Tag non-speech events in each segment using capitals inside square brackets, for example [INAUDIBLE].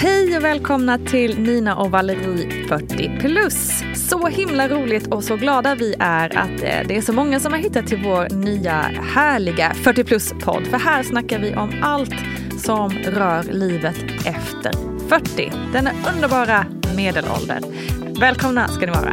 Hej och välkomna till Nina och Valerie 40 plus. Så himla roligt och så glada vi är att eh, det är så många som har hittat till vår nya härliga 40 plus podd. För här snackar vi om allt som rör livet efter 40. Denna underbara medelålder. Välkomna ska ni vara.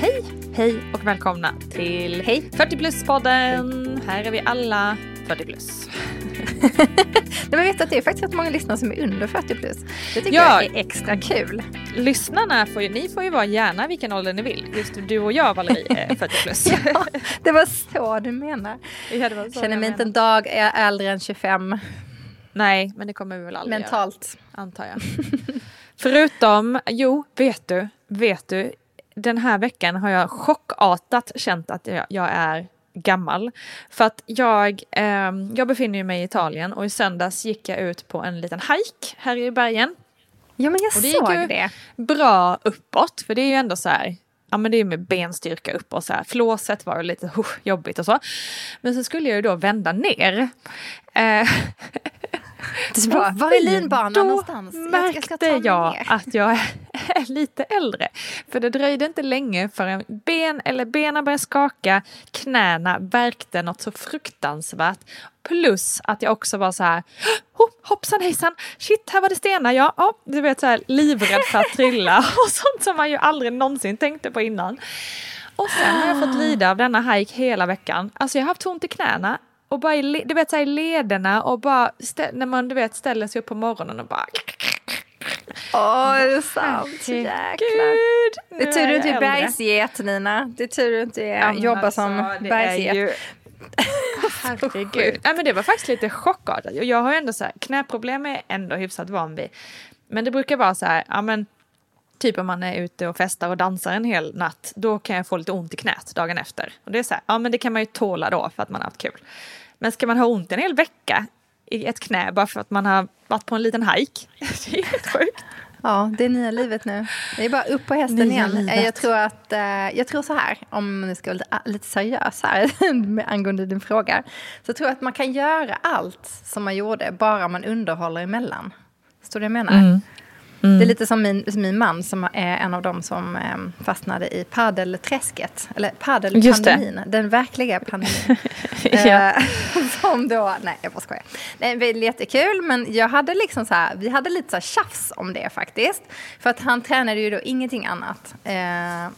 Hej, hej och välkomna till Hej. 40 plus-podden. Här är vi alla 40 plus. [LAUGHS] Men vet att det är faktiskt rätt många lyssnare som är under 40 plus. Det tycker Ja. jag är extra kul. Lyssnarna får ju, ni får ju vara gärna vilken ålder ni vill. Just du och jag Valerie är [LAUGHS] 40 plus. Ja, det var så du menar. Ja, det så Känner jag mig inte en dag är äldre än 25 Nej, men det kommer vi väl aldrig göra, mentalt. antar jag. Förutom, jo, vet du, vet du, den här veckan har jag chockartat känt att jag, jag är gammal. För att jag, ehm, jag befinner mig i Italien och i söndags gick jag ut på en liten hike här i bergen. Ja men jag Och det gick såg ju- det. bra uppåt, för det är ju ändå så här, ja men det är med benstyrka upp och så här, flåset var ju lite uh, jobbigt och så. Men så skulle jag ju då vända ner. Eh, Det var är [LAUGHS] linbanan då någonstans? Jag- märkte jag jag att jag är [LAUGHS] lite äldre. För det dröjde inte länge förrän ben, eller benen började skaka, knäna värkte något så fruktansvärt. Plus att jag också var så här, [GASPS] oh, hoppsan hejsan, shit här var det stenar, ja, oh, du vet så här livrädd för att trilla [LAUGHS] och sånt som man ju aldrig någonsin tänkte på innan. Och sen har jag fått lida av denna hike hela veckan. Alltså jag har haft ont i knäna och bara i, du vet, så här, i lederna och bara när man du vet, ställer sig upp på morgonen och bara... Åh, är det sant? Jäklar. Det är tur du inte är bergsget Nina. Det är tur du inte är, Ja, jobbar alltså, som är bergsget. [LAUGHS] Herregud. Ja, men det var faktiskt lite chockartat. Jag har ändå så här, knäproblem är jag ändå hyfsat van vid. Men det brukar vara så här, ja men typ om man är ute och festar och dansar en hel natt, då kan jag få lite ont i knät dagen efter. Och det är så här, ja men det kan man ju tåla då för att man har haft kul. Men ska man ha ont en hel vecka i ett knä bara för att man har varit på en liten hike? [LAUGHS] Det är helt sjukt. Ja, det är nya livet nu. Det är bara upp på hästen Nya igen. livet. Eh, Jag tror att, eh, jag tror så här, om nu ska vara lite, lite seriös här [LAUGHS] med- angående din fråga. Så jag tror att man kan göra allt som man gjorde, bara man underhåller emellan. Förstår du vad jag menar? Det är lite som min, som min man som är en av dem som eh, fastnade i padelträsket. Eller padelpandemin, den verkliga pandemin. [LAUGHS] Ja. Eh, [LAUGHS] som då, nej jag bara skojar. Nej, det är jättekul men jag hade liksom så här, vi hade lite så här tjafs om det faktiskt. För att han tränade ju då ingenting annat. Eh,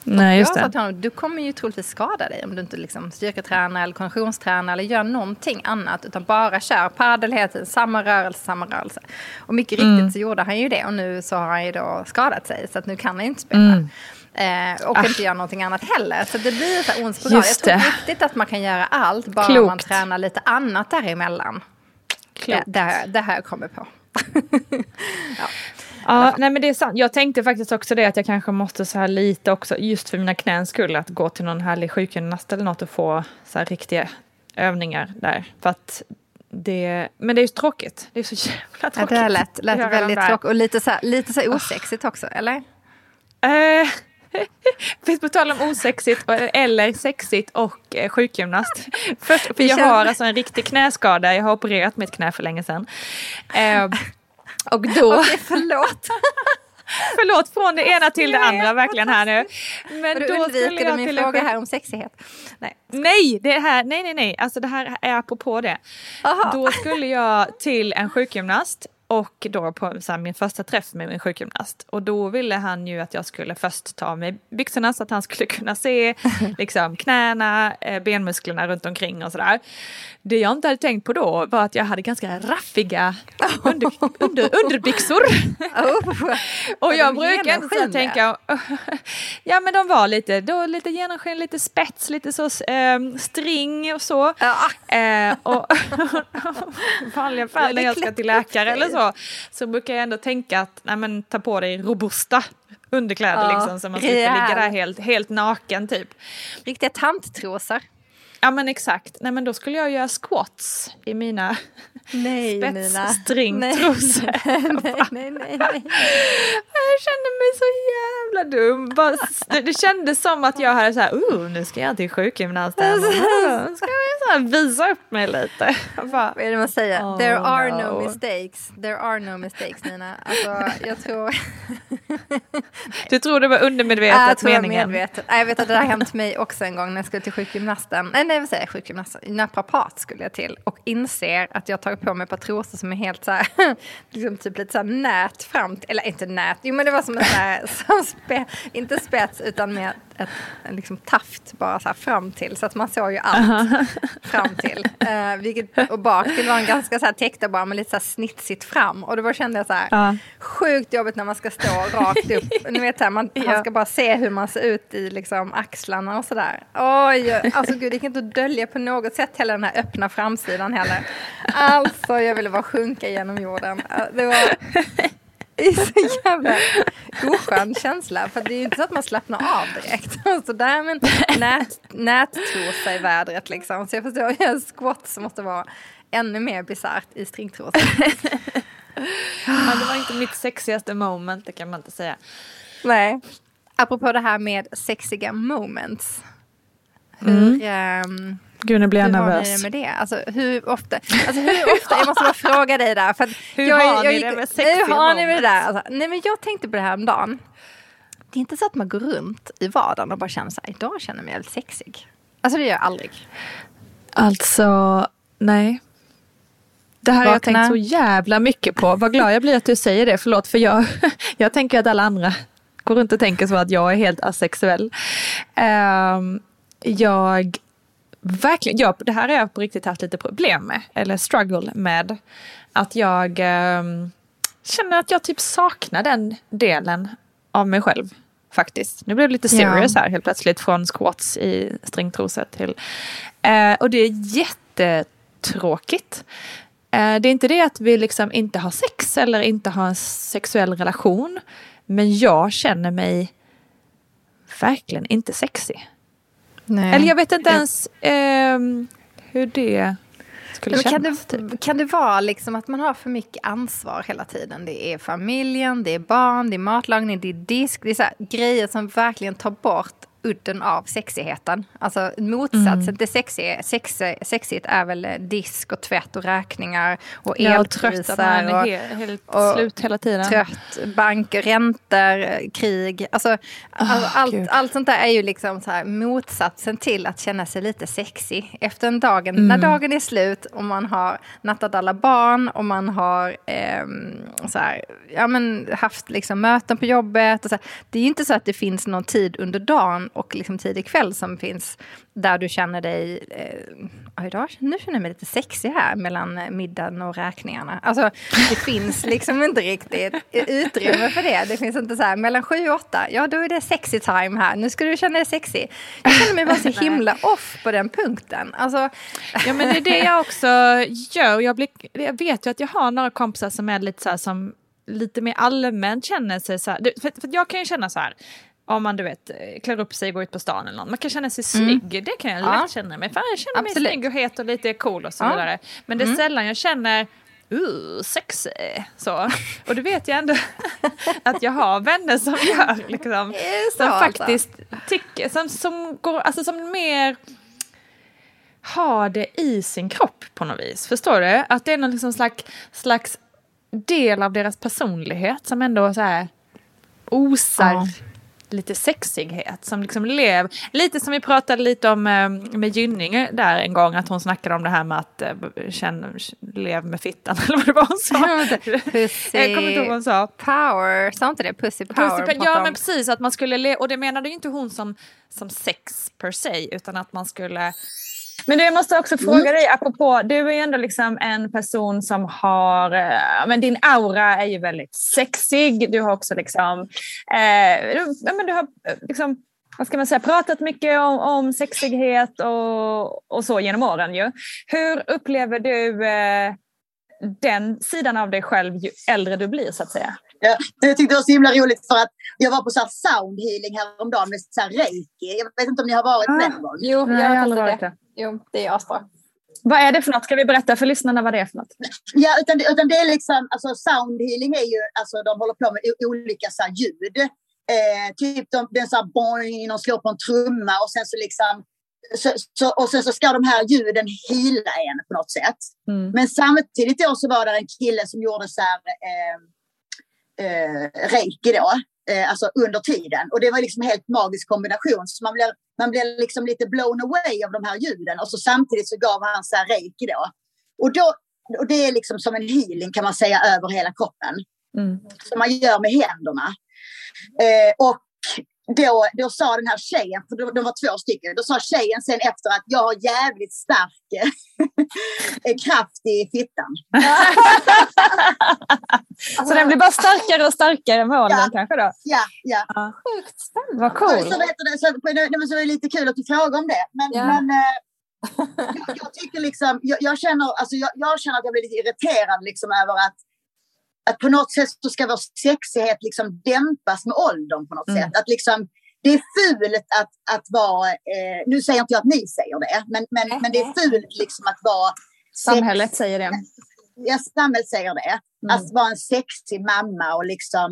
Nej, just jag sa till honom, du kommer ju troligtvis skada dig om du inte liksom styrketränar eller konditionstränar eller gör någonting annat. Utan bara kör padel hela tiden, samma rörelse, samma rörelse. Och mycket riktigt Mm. så gjorde han ju det och nu så har han ju då skadat sig så att nu kan han ju inte spela. Mm. Eh, och Ah. inte göra någonting annat heller. Så det blir så ond spiral. Jag tror det. riktigt att man kan göra allt bara Klokt. man tränar lite annat däremellan. Det, Klokt. det, här, det här jag kommer på. [LAUGHS] Ja, nej men det är sant. Jag tänkte faktiskt också det att jag kanske måste så här lite också, just för mina knäns skull, att gå till någon härlig sjukgymnast eller något och få så här riktiga övningar där. För att det, men det är ju tråkigt. Det är så jävla Ja, tråkigt. det här lät, lät väldigt tråkigt och lite så här, lite så här osexigt också, eller? Eh, [LAUGHS] på tal om osexigt eller sexigt och eh, sjukgymnast. Först, för jag har alltså en riktig knäskada. Jag har opererat mitt knä för länge sedan. Eh, och då... Okej, förlåt. [LAUGHS] Förlåt, från det ena till det andra verkligen här nu. Men då undviker du min fråga här om sexighet. Nej. Nej, det här, nej, nej, nej, alltså det här är apropå det. Aha. Då skulle jag till en sjukgymnast och då på här, min första träff med min sjukgymnast. Och då ville han ju att jag skulle först ta av mig byxorna så att han skulle kunna se [LAUGHS] liksom, knäna, eh, benmusklerna runt omkring och sådär. Det jag inte hade tänkt på då var att jag hade ganska raffiga under, under, underbyxor. Oh, och jag brukar genomskinliga? tänka, [LAUGHS] ja men de var lite, då, lite genomskin, lite spets, lite så eh, string och så. Ja. Eh, och [LAUGHS] vanliga fall när jag ska till läkare eller så, så brukar jag ändå tänka att nej, men, ta på dig robusta underkläder Ja, liksom, så man slipper ligga där helt, helt naken typ. Riktiga tanttrosor. Ja men exakt, nej men då skulle jag göra squats i mina [LAUGHS] spetsstringtrosor. [LAUGHS] Nej, [LAUGHS] nej, nej, nej. Jag kände mig så jävla dum. Bara, det, kändes som att jag hade så här, oh, nu ska jag till sjukgymnasten. Alltså, ska jag visa upp mig lite. Jag bara, Vad är det man säger? Oh, There are no. no mistakes. There are no mistakes, Nina. Alltså, jag tror... du tror det var undermedvetet jag tror jag meningen? medvetet. Nej, Jag vet att det har hänt mig också en gång när jag skulle till sjukgymnasten. Nej, det vad säger jag? Naprapat skulle jag till. Och inser att jag tagit på mig ett par trosor som är helt så här, [LAUGHS] liksom typ lite så här nät fram eller inte nät, jo men det var som en så här, [LAUGHS] som spe, inte spets utan mer ett en liksom taft bara så fram till. Så att man såg ju allt fram till. Eh, vilket, och bak till var en ganska så här täckta bara med lite så här snitsigt fram. Och då kände jag så här, Ja. sjukt jobbigt när man ska stå rakt upp. [LAUGHS] Ni vet så här, man, man Ja. ska bara se hur man ser ut i liksom axlarna och sådär. Oj, alltså gud, det kan inte dölja på något sätt hela den här öppna framsidan heller. Alltså, jag ville bara sjunka genom jorden. Eh, Det var det är så jävla oskön känsla. För det är ju inte så att man slappnar av direkt. [LAUGHS] Så där med en nät, nättrosa i vädret liksom. Så jag förstår att squats måste vara ännu mer bisarrt i stringtrosor. Ja, det var inte mitt sexigaste moment, det kan man inte säga. Nej. Apropå det här med sexiga moments. Hur, ehm, Gud, nu blir jag hur har ni nervös. det med det? Alltså hur ofta? Alltså hur ofta? Jag måste bara fråga dig där. För [LAUGHS] Hur jag, har jag, gick- det Hur har ni med det där? Alltså, nej men jag tänkte på det här om dagen. Det är inte så att man går runt i vardagen och bara känner så här, idag känner jag mig jävligt sexig. Alltså det gör jag aldrig. Alltså, nej. Det här har jag tänkt så jävla mycket på. Vad glad jag blir att du säger det. Förlåt, för jag, [LAUGHS] jag tänker att alla andra går runt och tänker så att jag är helt asexuell. Ehm, jag, verkligen, jag, det här har jag på riktigt haft lite problem med. Eller struggle med. Att jag ehm, känner att jag typ saknar den delen av mig själv. Faktiskt. Nu blev det lite Ja. serious här helt plötsligt från squats i stringtrosor till... Eh, och det är jättetråkigt. Eh, det är inte det att vi liksom inte har sex eller inte har en sexuell relation. Men jag känner mig verkligen inte sexig. Nej. Eller jag vet inte ens ehm, hur det skulle Men kan, kännas. det, typ. kan det vara liksom att man har för mycket ansvar hela tiden? Det är familjen, det är barn, det är matlagning, det är disk. Det är så grejer som verkligen tar bort udden av sexigheten. Alltså motsatsen Mm. till sexi, sexi, sexigt är väl eh, disk och tvätt och räkningar och elpriser är och helt, och slut hela tiden. trött, banker, räntor, eh, krig. Alltså, all, allt, Gud. allt sånt där är ju liksom så här motsatsen till att känna sig lite sexig. Efter en dagen, Mm. när dagen är slut och man har nattat alla barn och man har ehm, så här, ja, men haft liksom möten på jobbet. Och så här. Det är ju inte så att det finns någon tid under dagen och liksom tidig kväll som finns där du känner dig, eh, "Ja, idag, nu känner jag mig lite sexig här mellan eh, middagen och räkningarna. Alltså det [LAUGHS] finns liksom inte riktigt utrymme för det. Det finns inte så här mellan sju och åtta, ja då är det sexy time här, nu ska du känna dig sexig. Jag känner mig bara så [LAUGHS] himla off på den punkten. Alltså, Ja men det är det jag [LAUGHS] också gör. Jag, blir, jag vet ju att jag har några kompisar som är lite så här som lite mer allmänt känner sig så här. För, för jag kan ju känna så här. Om man du vet klär upp sig och går ut på stan eller något. Man kan känna sig snygg. Det kan jag Ja. lätt känna mig. För jag känner mig Absolut. snygg och het och lite cool och så Ja. vidare. Men det är sällan jag känner Uh, sexy. Så. Och det vet jag ändå [LAUGHS] att jag har vänner som gör. Liksom, så som alltså? faktiskt tycker, som, som, går, alltså, som mer har det i sin kropp på något vis. Förstår du? Att det är någon liksom slags, slags del av deras personlighet som ändå så här osar Ja. Lite sexighet som liksom lev. Lite som vi pratade lite om eh, med Gynning där en gång, att hon snackade om det här med att eh, känna, lev med fittan [LAUGHS] eller vad det var hon sa. Pussy Jag kommer inte ihåg vad hon sa. power, sa inte det? Pussy power. Pussy, ja men precis, att man skulle le- och det menade ju inte hon som, som sex per se, utan att man skulle Men du, jag måste också fråga dig, apropå, du är ju ändå liksom en person som har, eh, men din aura är ju väldigt sexig. Du har också liksom, eh, du, men du har eh, liksom, vad ska man säga, pratat mycket om, om sexighet och, och så genom åren ju. Hur upplever du eh, den sidan av dig själv ju äldre du blir så att säga? Ja, jag tyckte det var så himla roligt för att jag var på så här sound healing häromdagen med så här reiki. Jag vet inte om ni har varit med någon gång? Jo, Nej, jag har aldrig varit det. Jo, det är asbra. Vad är det för något? Ska vi berätta för lyssnarna vad det är för något? Ja, utan, utan det är liksom, alltså sound healing är ju, alltså de håller på med olika så här ljud. Eh, typ de, är så här boing, de slår på en trumma och sen så liksom, så, så, och sen så ska de här ljuden hila en på något sätt. Mm. Men samtidigt då så var det en kille som gjorde så här, eh, eh, reiki då, eh, alltså under tiden. Och det var liksom en helt magisk kombination. Så man blev, man blev liksom lite blown away av de här ljuden. Och så samtidigt så gav han så här reiki då. Och, då, och det är liksom som en healing kan man säga över hela kroppen. Mm. Som man gör med händerna. Eh, och då, då sa den här tjejen, för de, de var två stycken, då sa tjejen sen efter att jag har jävligt stark eh, [LAUGHS] kraft i fittan. [LAUGHS] Så den blir bara starkare och starkare med åldern Ja. kanske då? Ja, ja. Sjukt spännande. Vad cool. Så, vet du, det, så, det var lite kul att du frågade om det. Men, Ja. men eh, [LAUGHS] jag, jag tycker liksom, jag, jag, känner, alltså, jag, jag känner att jag blir lite irriterad liksom över att att på något sätt så ska vår sexighet liksom dämpas med åldern på något Mm. sätt. Att liksom, det är fult att, att vara, eh, nu säger inte jag att ni säger det, men, men, men det är fult liksom att vara Samhället säger det. ja, samhället säger det. Mm. Att vara en sexig mamma och liksom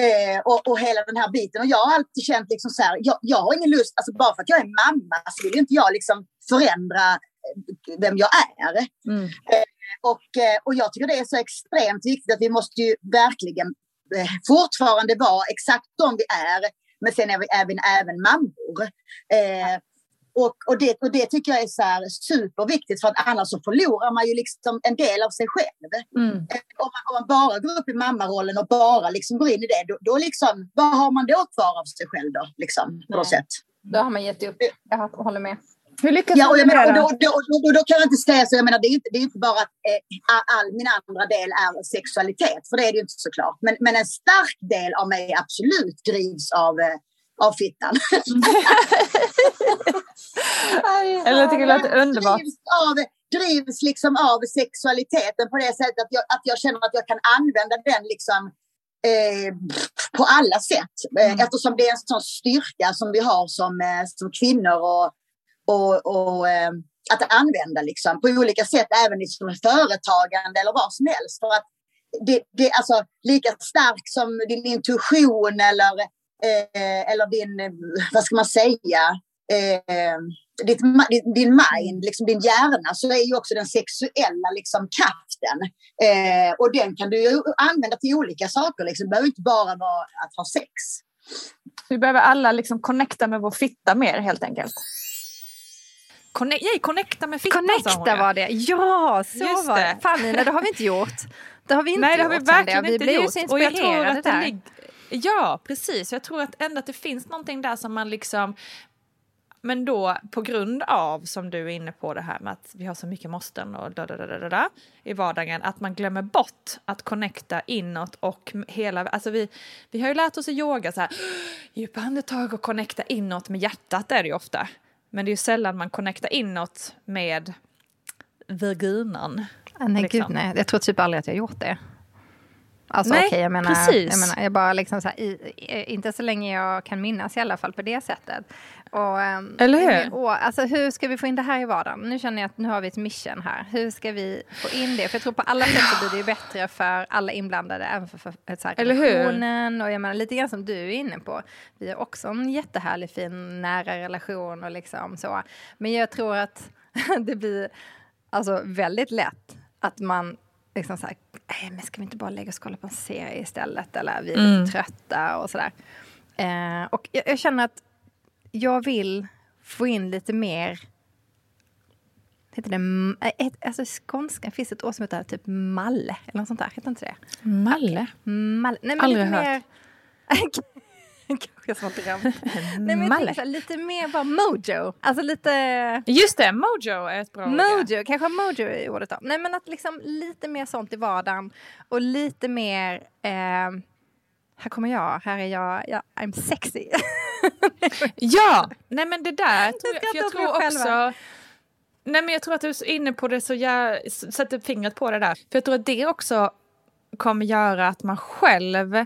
eh, och, och hela den här biten. Och jag har alltid känt liksom så här, jag, jag har ingen lust, alltså bara för att jag är mamma så vill ju inte jag liksom förändra eh, vem jag är. Mm. Och, eh, och jag tycker det är så extremt viktigt att vi måste ju verkligen eh, fortfarande vara exakt de vi är. Men sen är vi även, även mammor. Eh, och, och, det, och det tycker jag är så här superviktigt för att annars så förlorar man ju liksom en del av sig själv. Mm. Eh, Om man, om man bara går upp i mammarollen och bara liksom går in i det, då, då liksom, vad har man då kvar av sig själv då? Liksom, på något sätt. Då har man gett upp. Jag håller med. Hur lyckas Ja, och, jag med menar, och, det då, då? då, då, kan jag inte säga så. Jag menar, det är inte, det är inte bara att eh, all, min andra del är sexualitet, för det är det ju inte såklart. Men, men en stark del av mig absolut drivs av, eh, av fittan. [LAUGHS] Eller jag tycker det låter underbart. Drivs, av, drivs liksom av sexualiteten på det sättet att jag, att jag känner att jag kan använda den liksom eh, på alla sätt. Eh, Mm. Eftersom det är en sån styrka som vi har som, eh, som kvinnor och, och, och eh, att använda liksom på olika sätt, även liksom i företagande eller vad som helst. För att det, det är alltså lika stark som din intuition eller, eh, eller din, vad ska man säga, eh, ditt, din, din mind, liksom din hjärna, så är ju också den sexuella liksom, kraften. Eh, och den kan du ju använda till olika saker. Liksom. Det behöver inte bara vara att ha sex. Vi behöver alla liksom connecta med vår fitta mer helt enkelt. Conne- Yay, connecta med fittan Connecta var det. Ja, så Just var det. Fan Nina, det har vi inte gjort. Det har vi inte Nej, det har vi gjort. kände jag. verkligen vi inte blir ju gjort. så Och jag tror inspirerade att det där. Ja, precis. Jag tror att ändå att det finns någonting där som man liksom men då på grund av, som du är inne på det här med att vi har så mycket måsten och da, da, da, da, da, i vardagen, att man glömmer bort att connecta inåt och hela, alltså vi, vi har ju lärt oss i yoga så här, [GASPS] djupa andetag och connecta inåt med hjärtat är det ju ofta. Men det är ju sällan man connectar inåt med. Ah, nej, liksom. gud nej. Jag tror typ aldrig att jag gjort det. Alltså Nej, okej, jag menar, precis. jag menar, jag bara liksom så här, i, i, inte så länge jag kan minnas i alla fall på det sättet. Och, ehm, Eller hur? Och, alltså, hur ska vi få in det här i vardagen? Nu känner jag att nu har vi ett mission här. Hur ska vi få in det? För jag tror på alla sätt så blir det ju bättre för alla inblandade, även för, för så här, Eller hur? relationen. Och jag menar lite grann som du är inne på. Vi har också en jättehärlig, fin, nära relation och liksom så. Men jag tror att [LAUGHS] det blir alltså väldigt lätt att man liksom så här, "Nej, men ska vi inte bara lägga oss och kolla på en serie istället? Eller vi är lite trötta och sådär. Eh, och jag, jag känner att jag vill få in lite mer Heter det, eh, ett, alltså i skånska finns ett ord som heter typ malle, eller något sånt där. Heter inte det? Malle. Malle. Nej, men Aldrig hört. mer... [LAUGHS] [LAUGHS] Kanske jag som har drömt. [LAUGHS] Nej, men jag här, lite mer bara mojo. Alltså lite... Just det, mojo är ett bra ord. ja. Mojo, kanske mojo är ordet då. Nej men att liksom lite mer sånt i vardagen och lite mer eh, här kommer jag, här är jag, ja, I'm sexy. [LAUGHS] Ja, nej men det där tror jag, jag tror själva. också Nej men jag tror att du är inne på det så jag sätter fingret på det där. För jag tror att det också kommer göra att man själv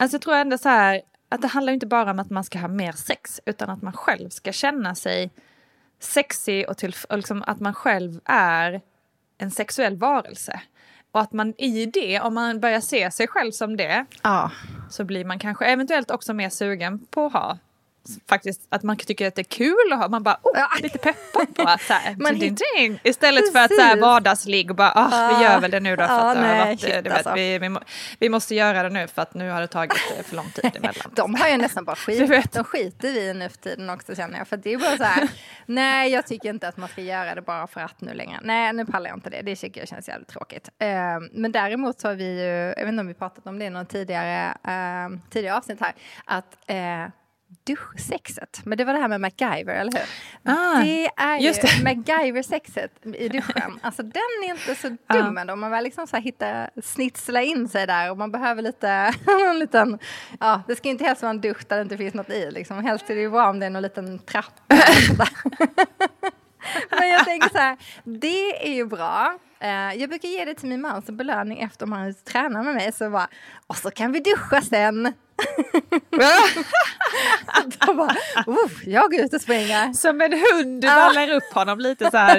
Alltså jag tror ändå så här att det handlar inte bara om att man ska ha mer sex utan att man själv ska känna sig sexig och, till, och liksom att man själv är en sexuell varelse. Och att man i det, om man börjar se sig själv som det, ja. så blir man kanske eventuellt också mer sugen på att ha faktiskt att man tycker att det är kul att ha, man bara oh, Ja. lite peppad på att så här, [LAUGHS] Man ding, ding, istället för att så här Precis. vardagsligg och bara ah, vi Ja. gör väl det nu då för Ja, att det har nej, varit, shit, du vet, alltså. vi, vi, må, vi måste göra det nu för att nu har det tagit eh, för lång tid [LAUGHS] emellan. De har ju nästan bara [LAUGHS] skit. De skiter i nu för tiden också känner jag. För det är bara så här, nej jag tycker inte att man ska göra det bara för att nu längre. Nej nu pallar jag inte det, det tycker jag känns jävligt tråkigt. Eh, men däremot så har vi ju, jag vet inte om vi pratat om det i någon tidigare, eh, tidigare avsnitt här, att eh, duschsexet, men det var det här med MacGyver, eller hur? Ah, det är ju det. [LAUGHS] MacGyver-sexet i duschen. Alltså den är inte så dum ändå. Man vill liksom så här hitta, snitsla in sig där och man behöver lite, [LAUGHS] en liten, ja det ska inte helst vara en dusch där det inte finns något i liksom. Helst är det ju bra om det är någon liten trappa. [LAUGHS] Men jag tänker så här, det är ju bra. Eh, jag brukar ge det till min man som belöning efter om han tränar med mig. Så bara, och så kan vi duscha sen. Då [LAUGHS] bara, "Uff, jag går ut och springer. Som en hund, du vallar upp honom lite så här.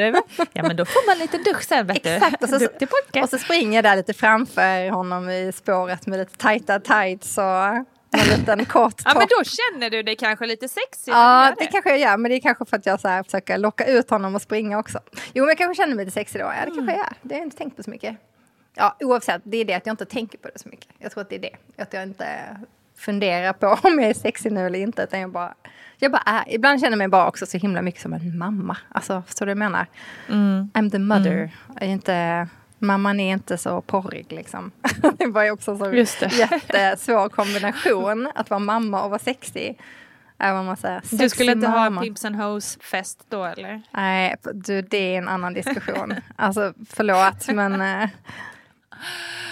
Ja men då får man lite dusch sen vet Exakt, du. och så, och så springer jag där lite framför honom i spåret med lite tajta tights och en [LAUGHS] liten kort Ja men topp. då känner du dig kanske lite sexig. Ja, gör det kanske jag gör, men det är kanske för att jag så här försöker locka ut honom och springa också. Jo, men jag kanske känner mig lite sexig då. Ja, det kanske jag gör. Det har jag inte tänkt på så mycket. Ja, oavsett, det är det att jag inte tänker på det så mycket. Jag tror att det är det. Att jag inte funderar på om jag är sexig nu eller inte, utan jag bara, jag bara är. Ibland känner jag mig bara också så himla mycket som en mamma. Alltså, förstår du vad jag menar? I'm the mother. Jag är inte, mamman är inte så porrig liksom. [LAUGHS] det var ju också en så det. jättesvår kombination, [LAUGHS] att vara mamma och vara sexig. Du skulle inte ha mamma. en Pimps and Hoes-fest då eller? Nej, du, det är en annan diskussion. [LAUGHS] alltså, förlåt, men eh,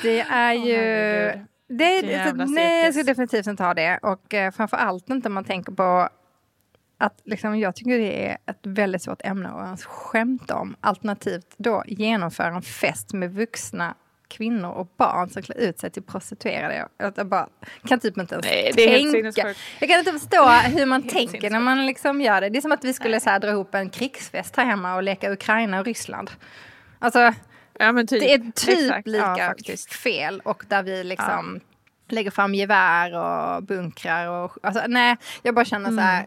det är ju... herregud. det, Vilken är, jävla nej, jag skulle definitivt inte ha det. Och eh, framför allt inte om man tänker på att liksom, jag tycker det är ett väldigt svårt ämne att ens skämta om. Alternativt då genomföra en fest med vuxna kvinnor och barn som klär ut sig till prostituerade. Jag, jag bara kan typ inte ens Nej, tänka. Jag kan inte förstå [LAUGHS] hur man tänker när man liksom gör det. Det är som att vi skulle så här, dra ihop en krigsfest här hemma och leka Ukraina och Ryssland. Alltså, Ja typ. det är typ Exakt. lika Ja, fel och där vi liksom lägger fram gevär och bunkrar och alltså, nej, jag bara känner så här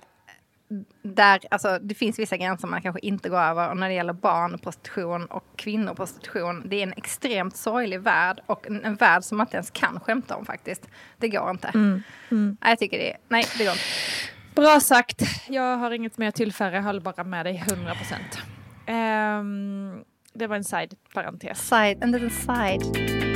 där, alltså, det finns vissa gränser man kanske inte går över och när det gäller barn, prostitution och kvinnoprostitution det är en extremt sorglig värld och en, en värld som man inte ens kan skämta om faktiskt. Det går inte. Nej, jag tycker det, nej det går inte. Bra sagt. Jag har inget mer att tillföra. Jag håller bara med dig 100 procent. Ehm, det var en side-parentes. Side, en liten side.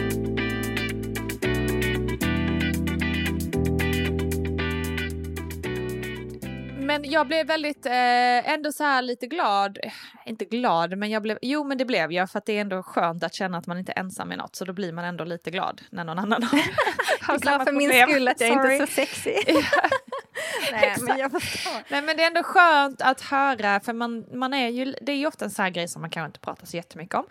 Men jag blev väldigt, eh, ändå så här lite glad. Inte glad, men jag blev, jo men det blev jag för att det är ändå skönt att känna att man inte är ensam i något. Så då blir man ändå lite glad när någon annan har, [LAUGHS] har glad för min problem. skull att jag inte Sorry. är så sexig. [LAUGHS] [LAUGHS] nej, men jag förstår. Nej men det är ändå skönt att höra för man, man är ju, det är ju ofta en sån här grej som man kanske inte pratar så jättemycket om.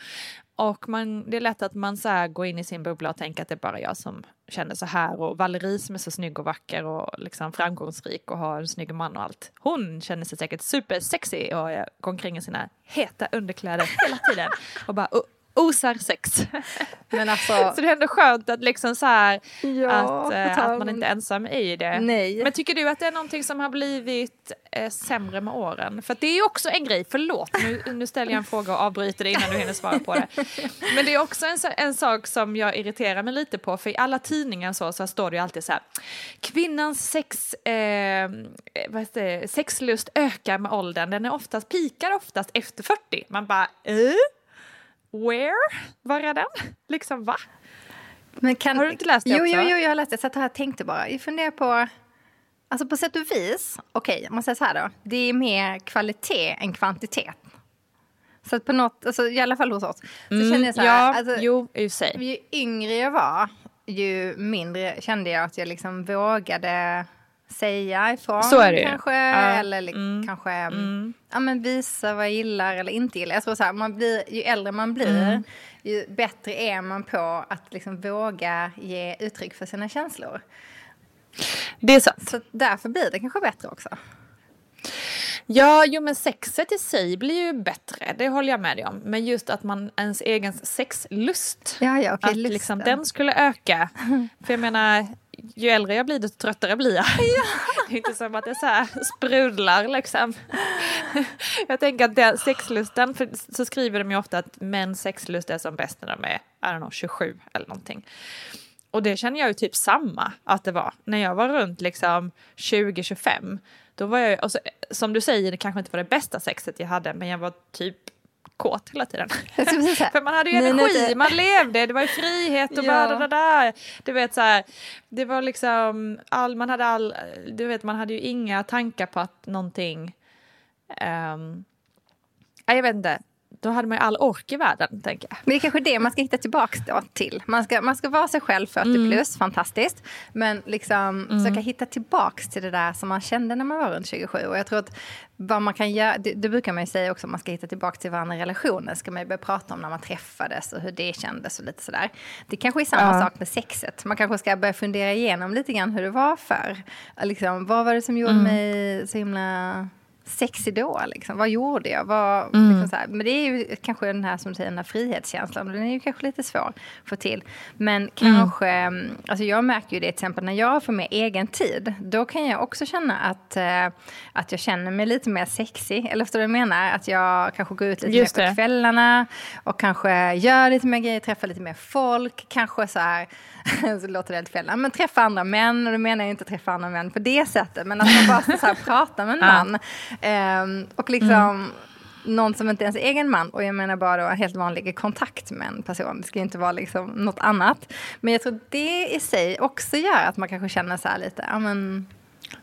Och man, det är lätt att man så här går in i sin bubbla och tänker att det är bara jag som känner så här och Valerie som är så snygg och vacker och liksom framgångsrik och har en snygg man och allt. Hon känner sig säkert supersexy och går omkring i sina heta underkläder hela tiden och bara oh, osar sex. [LAUGHS] Men alltså, Så det är ändå skönt att liksom så här, ja, att, eh, att man inte är ensam i det. Nej. Men tycker du att det är någonting som har blivit eh, sämre med åren? För det är också en grej, förlåt nu, nu ställer jag en fråga och avbryter det innan du hinner svara på det. Men det är också en, en sak som jag irriterar mig lite på, för i alla tidningar så, så står det ju alltid så här, kvinnans sex, eh, vad det, sexlust ökar med åldern, den är oftast, pikar oftast efter 40. Man bara, eh? Where? Var är den? Liksom va? Kan, Har du inte läst det jo, också? Jo, jo, jag har läst det. Så här tänkte bara. Jag funderar på... Alltså på sätt och vis, okej, om man säger så här då. Det är mer kvalitet än kvantitet. Så på något, alltså, i alla fall hos oss. Så känner jag så här, Mm, ja, alltså, jo, i sig. ju yngre jag var, ju mindre kände jag att jag liksom vågade säga ifrån. Så är det ju. Kanske, Ja. eller Mm. kanske Mm. ja, men visa vad jag gillar eller inte gillar. Jag tror så här, man blir, ju äldre man blir, Mm. ju bättre är man på att liksom våga ge uttryck för sina känslor. Det är sant. Så därför blir det kanske bättre också. Ja, jo men sexet i sig blir ju bättre, det håller jag med dig om. Men just att man ens egen sexlust, Ja, ja, okej, att lusten. liksom den skulle öka. [LAUGHS] För jag menar, ju äldre jag blir desto tröttare blir jag. [LAUGHS] Det är inte som att det så här sprudlar liksom. [LAUGHS] Jag tänker att den sexlusten, för så skriver de ju ofta att mäns sexlust är som bäst när de är, I don't know, 27 eller någonting. Och det känner jag ju typ samma att det var. När jag var runt liksom 20-25, då var jag, och så, som du säger, det kanske inte var det bästa sexet jag hade, men jag var typ kåt hela tiden. [LAUGHS] För man hade ju energi, man levde, det var ju frihet och Ja. bara det där. Du vet så här, det var liksom, all, man hade all, du vet man hade ju inga tankar på att någonting, um, jag vet inte, då hade man ju all ork i världen tänker jag. Men det är kanske det man ska hitta tillbaka till. Man ska, man ska vara sig själv 40 Mm. plus, fantastiskt. Men liksom försöka hitta tillbaka till det där som man kände när man var runt 27. Och jag tror att vad man kan göra, det, det brukar man ju säga också, man ska hitta tillbaka till varandra i relationer. Ska man ju börja prata om när man träffades och hur det kändes och lite sådär. Det kanske är samma Ja. sak med sexet. Man kanske ska börja fundera igenom lite grann hur det var för. Liksom, vad var det som gjorde Mm. mig så himla sexig då? Liksom? Vad gjorde jag? Vad, Mm. liksom här. Men det är ju kanske den här som du säger, den här frihetskänslan. Den är ju kanske lite svår att få till. Men kanske, mm. alltså jag märker ju det till exempel när jag får mer egen tid. Då kan jag också känna att, eh, att jag känner mig lite mer sexig. Eller förstår du vad jag menar? Att jag kanske går ut lite Just mer på det. kvällarna. Och kanske gör lite mer grejer, träffar lite mer folk. Kanske så här, [LAUGHS] så låter det helt fel. Men träffa andra män. Och då menar jag inte träffa andra män på det sättet. Men att man bara så här, [LAUGHS] prata med en man. Ehm, och liksom någon som inte ens är egen man. Och jag menar bara en helt vanlig kontakt med en person. Det ska ju inte vara liksom något annat. Men jag tror det i sig också gör att man kanske känner så här lite, ja men,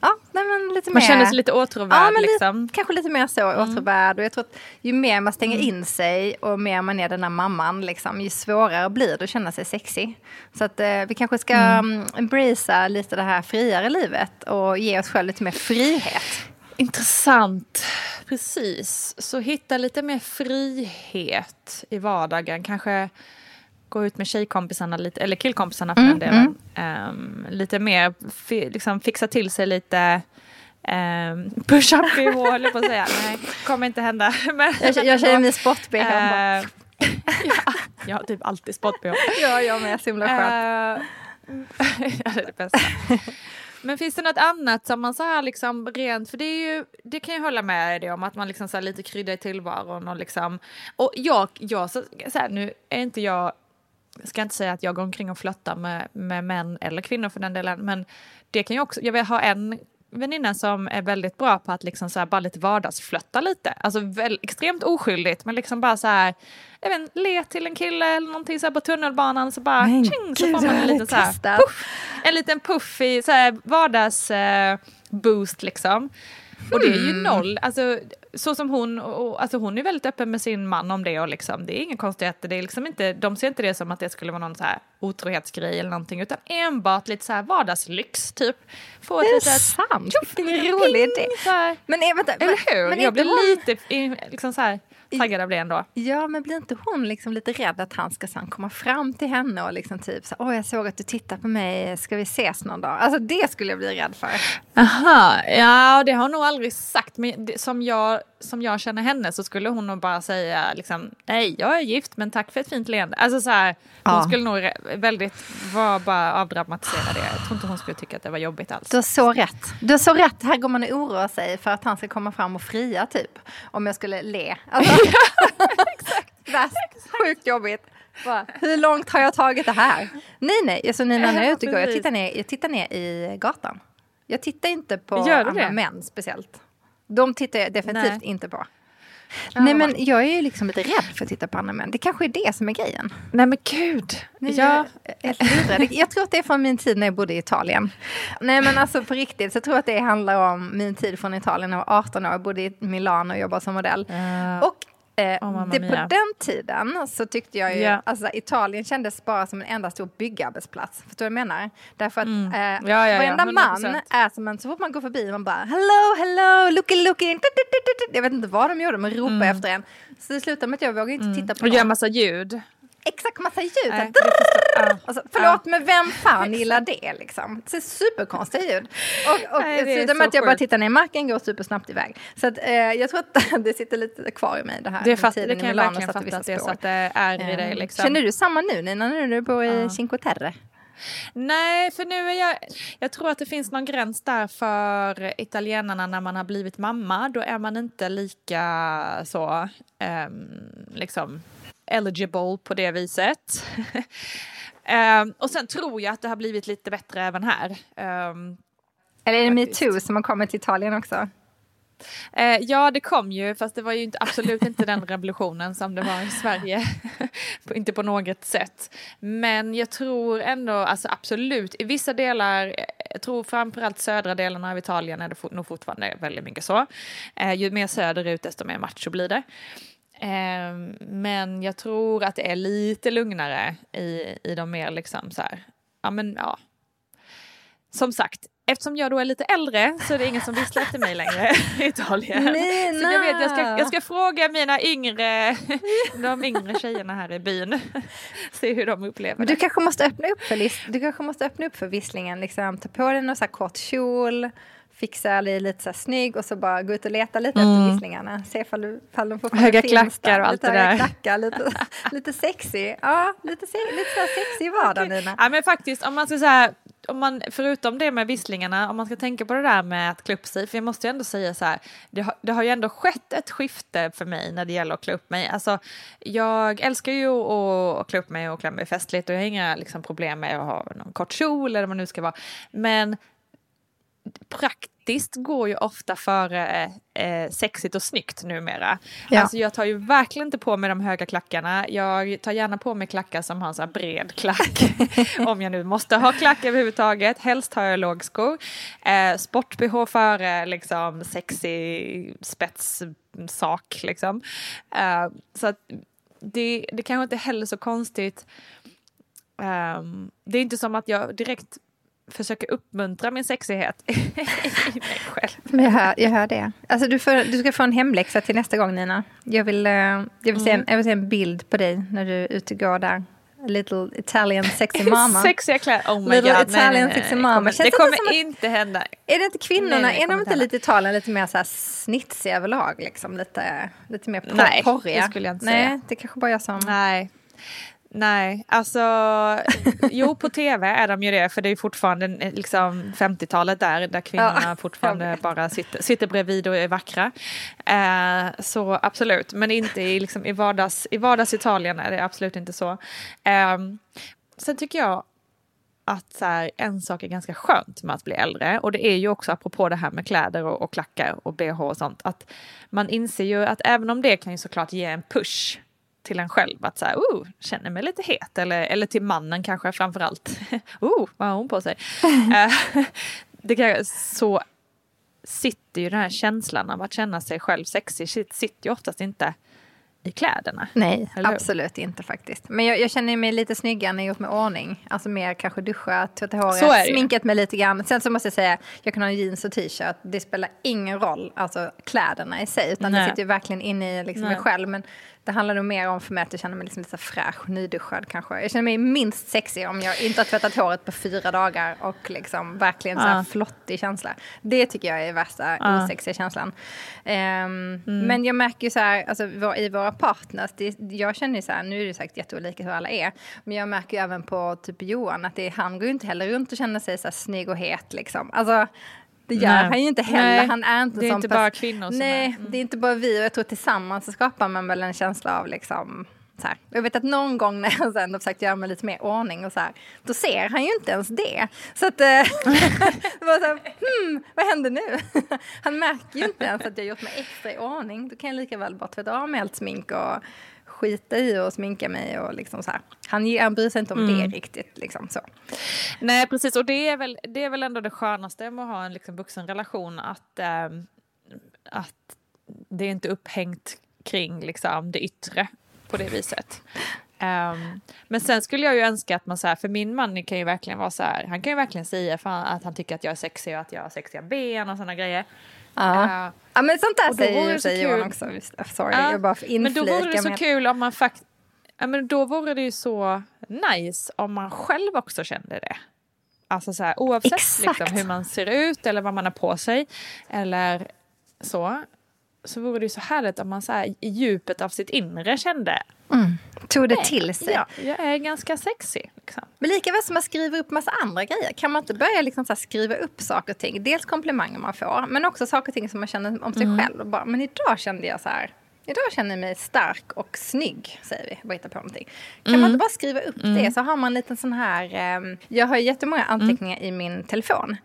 ja, nej, men lite Man mer. känner sig lite åtråvärd Ja, men liksom. lite, kanske lite mer så åtråvärd. Och jag tror att ju mer man stänger in sig och mer man är den här mamman, liksom, ju svårare blir det att känna sig sexig. Så att eh, vi kanske ska mm. embracea lite det här friare livet och ge oss själva lite mer frihet. Intressant. Precis. Så hitta lite mer frihet i vardagen. Kanske gå ut med tjejkompisarna lite, eller killkompisarna för Mm, den delen. Ehm, lite mer, fi, liksom fixa till sig lite um, push-up i [LAUGHS] hål, på att säga. Nej, kommer inte hända. [LAUGHS] Men, Jag, jag känner mig sport-bh. Eh, ja, jag har typ alltid sport-bh. ja, jag med. Så himla skönt. [LAUGHS] Ja, det är det bästa. Men finns det något annat som man så här liksom rent, för det är ju, det kan jag hålla med dig om, att man liksom så här lite kryddar i tillvaron och liksom, och jag, jag så, så här, nu är inte jag, ska inte säga att jag går omkring och flörtar med, med män eller kvinnor för den delen, men det kan ju också, jag vill ha en väninna som är väldigt bra på att liksom så här bara lite vardagsflötta lite. Alltså väl, extremt oskyldigt men liksom bara så här, jag vet le till en kille eller någonting så här på tunnelbanan så bara Men tjing, så får man en liten så här, puff, en liten puff i så här vardags eh, liksom. Och det är ju Hmm. noll, alltså så som hon, och, alltså hon är väldigt öppen med sin man om det och liksom, det är ingen konstigheter, det är liksom inte, de ser inte det som att det skulle vara någon så här otrohetsgrej eller någonting utan enbart lite så här vardagslyx typ. Få Det är litet sant. Vilken ping, rolig idé. så här. Men, eh, vänta, Eller hur? Men jag blir hon- lite liksom så här, taggad av det ändå. Ja, men blir inte hon liksom lite rädd att han ska sen komma fram till henne och liksom typ så åh jag såg att du tittar på mig, ska vi ses någon dag? Alltså det skulle jag bli rädd för. Aha, ja det har hon nog aldrig sagt men det, som jag som jag känner henne så skulle hon nog bara säga liksom, nej jag är gift men tack för ett fint leende. Alltså så här, hon Ja. skulle nog väldigt vara bara avdramatisera det. Jag tror inte hon skulle tycka att det var jobbigt alls. Du har så rätt. Du har så rätt. Här går man och oroar sig för att han ska komma fram och fria typ. Om jag skulle le. Alltså, [LAUGHS] exakt. Sjukt jobbigt. Bara, hur långt har jag tagit det här? Nej, nej. Alltså, Nina, när jag är ute och går, jag tittar, ner, jag tittar ner i gatan. Jag tittar inte på andra män speciellt. De tittar jag definitivt Nej. inte på. Ja, Nej, men jag är ju liksom lite rädd för att titta på andra män. Det kanske är det som är grejen. Nej men gud. Nej, Ja, jag, lurad. jag tror att det är från min tid när jag bodde i Italien. Nej men alltså på riktigt så tror jag att det handlar om min tid från Italien när jag var 18 år. Jag bodde i Milano och jobbade som modell. Och eh, mamma det, på den tiden så tyckte jag ju, Ja. alltså Italien kändes bara som en enda stor byggarbetsplats. Förstår du vad jag menar? Därför att eh, Ja, ja, ja, varenda man 100%. är som en, så fort man går förbi man bara hello, hello, looky, looky. Jag vet inte vad de gjorde, men ropade efter en. Så det slutade med att jag vågade inte titta på och någon. gör massa ljud. Exakt massa ljud. Nej, så ja. Alltså, förlåt, men vem fan gillar det liksom? Det är superkonstiga ljud. Och, och Nej, det slutar med så att jag bara tittar ner i marken, går supersnabbt iväg. Så att, eh, jag tror att det sitter lite kvar i mig det här. Det, fatt, det kan jag verkligen fatta att så att det är i dig. Liksom. Känner du samma nu Nina, när du bor i Cinque Terre? Nej, för nu är jag... Jag tror att det finns någon gräns där för italienarna när man har blivit mamma. Då är man inte lika så, ehm, liksom, eligible på det viset. [LAUGHS] Ehm, och sen tror jag att det har blivit lite bättre även här. Ehm, Eller är det metoo som har kommit till Italien också? Eh, ja, det kom ju, fast det var ju inte, absolut inte den revolutionen som det var i Sverige. [LAUGHS] inte på något sätt. Men jag tror ändå, alltså absolut, i vissa delar, eh, jag tror framförallt södra delarna av Italien är det nog fortfarande väldigt mycket så. Eh, ju mer söderut, desto mer macho blir det. Eh, men jag tror att det är lite lugnare i, i de mer liksom så här, ja men ja. Som sagt, eftersom jag då är lite äldre så är det ingen som visslar efter mig längre i Italien. [LAUGHS] Nina! Så jag vet, jag ska, jag ska fråga mina yngre, de yngre tjejerna här i byn. [LAUGHS] Se hur de upplever Men det. du kanske måste öppna upp för, du kanske måste öppna upp för visslingen. Liksom, ta på dig någon så här kort kjol, fixa dig lite så här snygg och så bara gå ut och leta lite efter visslingarna. Se ifall, du, ifall de får Mm. Höga klackar och allt lite det där. Klackar, lite, [LAUGHS] lite sexy. Ja, lite, se- lite så sexy i vardagen Nina. Ja men faktiskt om man ska säga, om man, förutom det med visslingarna, om man ska tänka på det där med att klä upp sig, för jag måste ju ändå säga så här, det har, det har ju ändå skett ett skifte för mig när det gäller att klä upp mig. Alltså, jag älskar ju att, att klä upp mig och klä mig festligt och jag har inga liksom, problem med att ha någon kort kjol eller vad det nu ska vara. Men praktiskt går ju ofta före eh, sexigt och snyggt numera. Ja. Alltså jag tar ju verkligen inte på mig de höga klackarna. Jag tar gärna på mig klackar som har en så bred klack. [LAUGHS] om jag nu måste ha klack överhuvudtaget. Helst har jag lågskor. Eh, Sport-bh före liksom sexig spetssak liksom. Eh, så att det, det kanske inte heller så konstigt. Ehm, det är inte som att jag direkt försöker uppmuntra min sexighet [LAUGHS] i mig själv. Men jag hör, jag hör det. Alltså, du, får, du ska få en hemläxa till nästa gång Nina. Jag vill, eh, jag vill, se, en, jag vill se en bild på dig när du är ute och går där. A little Italian sexy mama. [LAUGHS] Sexiga kläder, oh my Little god. Italian nej, nej, sexy mama. Det kommer, det kommer att- inte hända. Är det inte kvinnorna, Nej, är de inte lite Italien lite mer så här snitsiga överlag? Liksom? Lite, lite mer por- Nej, porriga? det skulle jag inte Nej, säga. det kanske bara jag som... Nej. Nej, alltså [LAUGHS] jo på tv är de ju det för det är fortfarande liksom 50-talet där där kvinnorna Ja, [LAUGHS] fortfarande bara sitter, sitter bredvid och är vackra. Eh, så absolut, men inte i, liksom, i, vardags, i vardags-Italien är det absolut inte så. Eh, sen tycker jag att så här, en sak är ganska skönt med att bli äldre och det är ju också apropå det här med kläder och, och klackar och bh och sånt att man inser ju att även om det kan ju såklart ge en push till en själv att så här, oh, känner mig lite het eller, eller till mannen kanske framför allt. [LAUGHS] oh, vad har hon på sig? [LAUGHS] Eh, [LAUGHS] det kan, så sitter ju den här känslan av att känna sig själv sexig sit- sitter ju oftast inte i kläderna. Nej, absolut inte faktiskt. Men jag, jag känner mig lite snyggare när jag gjort mig ordning. Alltså mer kanske duschat, tvättat håret, det sminkat mig lite grann. Sen så måste jag säga, jag kan ha jeans och t-shirt. Det spelar ingen roll, alltså kläderna i sig. Utan det Nej. sitter ju verkligen inne i liksom mig själv. Men det handlar nog mer om för mig att jag känner mig liksom lite fräsch, nyduschad kanske. Jag känner mig minst sexig om jag inte har tvättat håret på fyra dagar och liksom verkligen så här Ja. flottig känsla. Det tycker jag är värsta Ja. osexiga känslan. Ehm, Mm. Men jag märker ju så här, alltså, i våra partners, det, jag känner ju så här, nu är det säkert jätteolika hur alla är, men jag märker ju även på typ Johan att det, han går ju inte heller runt och känner sig så här snygg och het liksom. Alltså, det gör Nej. han ju inte heller. Nej, han är inte det är inte bara kvinnor som Nej, är. Mm. det är inte bara vi och jag tror tillsammans så skapar man väl en känsla av liksom. Jag vet att någon gång när jag sen har försökt göra mig lite mer ordning och så här, då ser han ju inte ens det. Så att, eh, [LAUGHS] det var så här, hmm, vad händer nu? [LAUGHS] Han märker ju inte ens att jag gjort mig extra i ordning. Då kan jag lika väl bara tvätta av mig allt smink och skita i och sminka mig och liksom så här. Han, han bryr sig inte om Mm. det riktigt liksom så. Nej, precis. Och det är väl, det är väl ändå det skönaste med att ha en liksom, vuxen relation. Att, ehm, att det är inte upphängt kring liksom, det yttre på det viset. Ehm, men sen skulle jag ju önska att man så här, för min man kan ju verkligen vara så här, han kan ju verkligen säga att han tycker att jag är sexig och att jag har sexiga ben och sådana grejer. Ja. Eh, ja men sånt där säger ju sig Johan kul. också. Sorry, Ja, jag bara men då vore det så med- kul om man faktiskt... Ja, men då vore det ju så nice om man själv också kände det. Alltså så här, oavsett Exakt. liksom, hur man ser ut eller vad man har på sig eller så. Så vore det ju så härligt om man så här, i djupet av sitt inre kände Tog det till sig. ja, jag är ganska sexig. Liksom. Men lika väl som man skriver upp massa andra grejer. Kan man inte börja liksom så skriva upp saker och ting? Dels komplimanger man får, men också saker och ting som man känner om sig Mm. själv. Och Bara, men idag kände jag så här. Idag känner jag mig stark och snygg, säger vi. Bara hitta på någonting. Kan Mm. man inte bara skriva upp det så har man en liten sån här... ehm, jag har jättemånga Mm. anteckningar i min telefon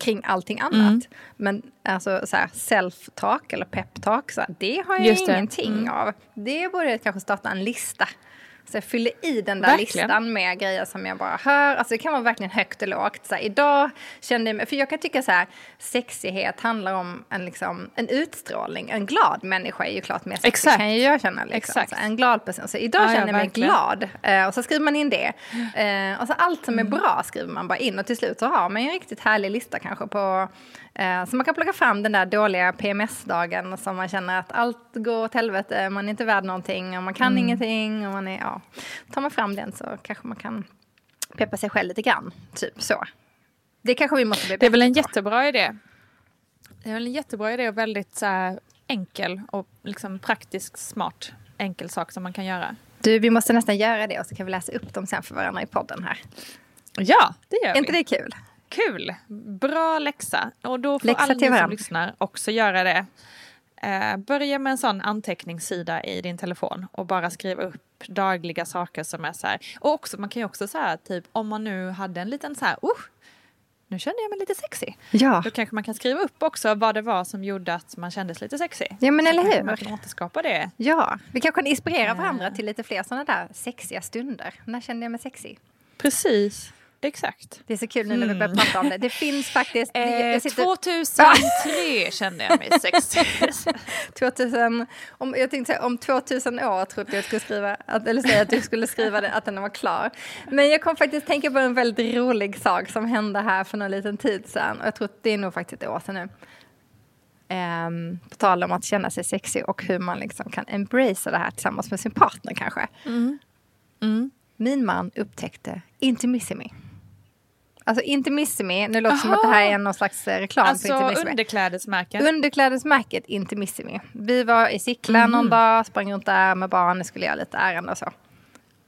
kring allting annat. Men alltså så här self-talk eller pep-talk, det har jag Just ingenting Mm. av. Det borde jag kanske starta en lista. Så jag fyller i den där Verkligen. listan med grejer som jag bara hör. Alltså det kan vara verkligen högt och lågt. Så här, idag kände jag mig, för jag kan tycka så här, sexighet handlar om en, liksom, en utstrålning. En glad människa är ju klart mer sexig Exakt. kan ju jag känna. Liksom. Exakt. Så en glad person. Så idag Ja, känner jag mig verkligen. glad. Eh, och så skriver man in det. Eh, och så allt som är bra skriver man bara in. Och till slut så har man ju en riktigt härlig lista kanske på Eh, Så man kan plocka fram den där dåliga PMS-dagen som man känner att allt går åt helvete, man är inte värd någonting och man kan ingenting. Och man är, ja. Tar man fram den så kanske man kan peppa sig själv lite grann. Typ så. Det kanske vi måste bli Det är väl en på. jättebra idé. Det är väl en jättebra idé och väldigt så här, enkel och liksom praktisk smart enkel sak som man kan göra. Du, vi måste nästan göra det och så kan vi läsa upp dem sen för varandra i podden här. Ja, det gör Är vi. inte det kul? Kul! Bra läxa. Och då får Läxa alla ni som lyssnar också göra det. Eh, börja med en sån anteckningssida i din telefon och bara skriva upp dagliga saker som är så här. Och också, man kan ju också säga typ om man nu hade en liten så här, uh, nu kände jag mig lite sexig. Ja. Då kanske man kan skriva upp också vad det var som gjorde att man kändes lite sexig. Ja, men Så eller hur? Man kan återskapa det. Ja, vi kanske kan inspirera varandra till lite fler sådana där sexiga stunder. När kände jag mig sexig? Precis, exakt. Det är så kul nu när vi börjar prata om det. Det finns faktiskt... Eh, sitter- 2003 kände jag mig [LAUGHS] sexig. 2000, om, jag tänkte säga, om 2000 år trodde jag att du skulle skriva, att, eller säga att du skulle skriva det, att den var klar. Men jag kom faktiskt tänka på en väldigt rolig sak som hände här för någon liten tid sedan. Och jag tror att det är nog faktiskt ett år sedan nu. Ehm, på tal om att känna sig sexig och hur man liksom kan embracea det här tillsammans med sin partner kanske. Min man upptäckte Intimissimi. Alltså Intimissimi, nu låter det som att det här är någon slags eh, reklam för Alltså Intimissimi. underklädesmärken. Underklädesmärket Intimissimi. Vi var i Sickla någon dag, sprang runt där med barnen, skulle göra lite ärenden och så.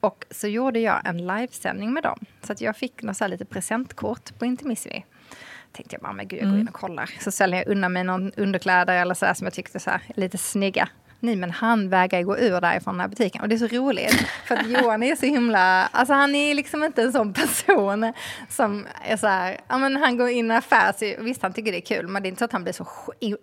Och så gjorde jag en livesändning med dem. Så att jag fick något så lite presentkort på Intimissimi. Tänkte jag bara, men gud jag går in och kollar. Så säljer jag undan mig någon underkläder eller så som jag tyckte så här, lite snygga. Nej men han vägrar gå ur därifrån den här butiken. Och det är så roligt. För att Johan är så himla, alltså han är liksom inte en sån person som är så här, ja men han går in i en affär, så visst han tycker det är kul, men det är inte så att han blir så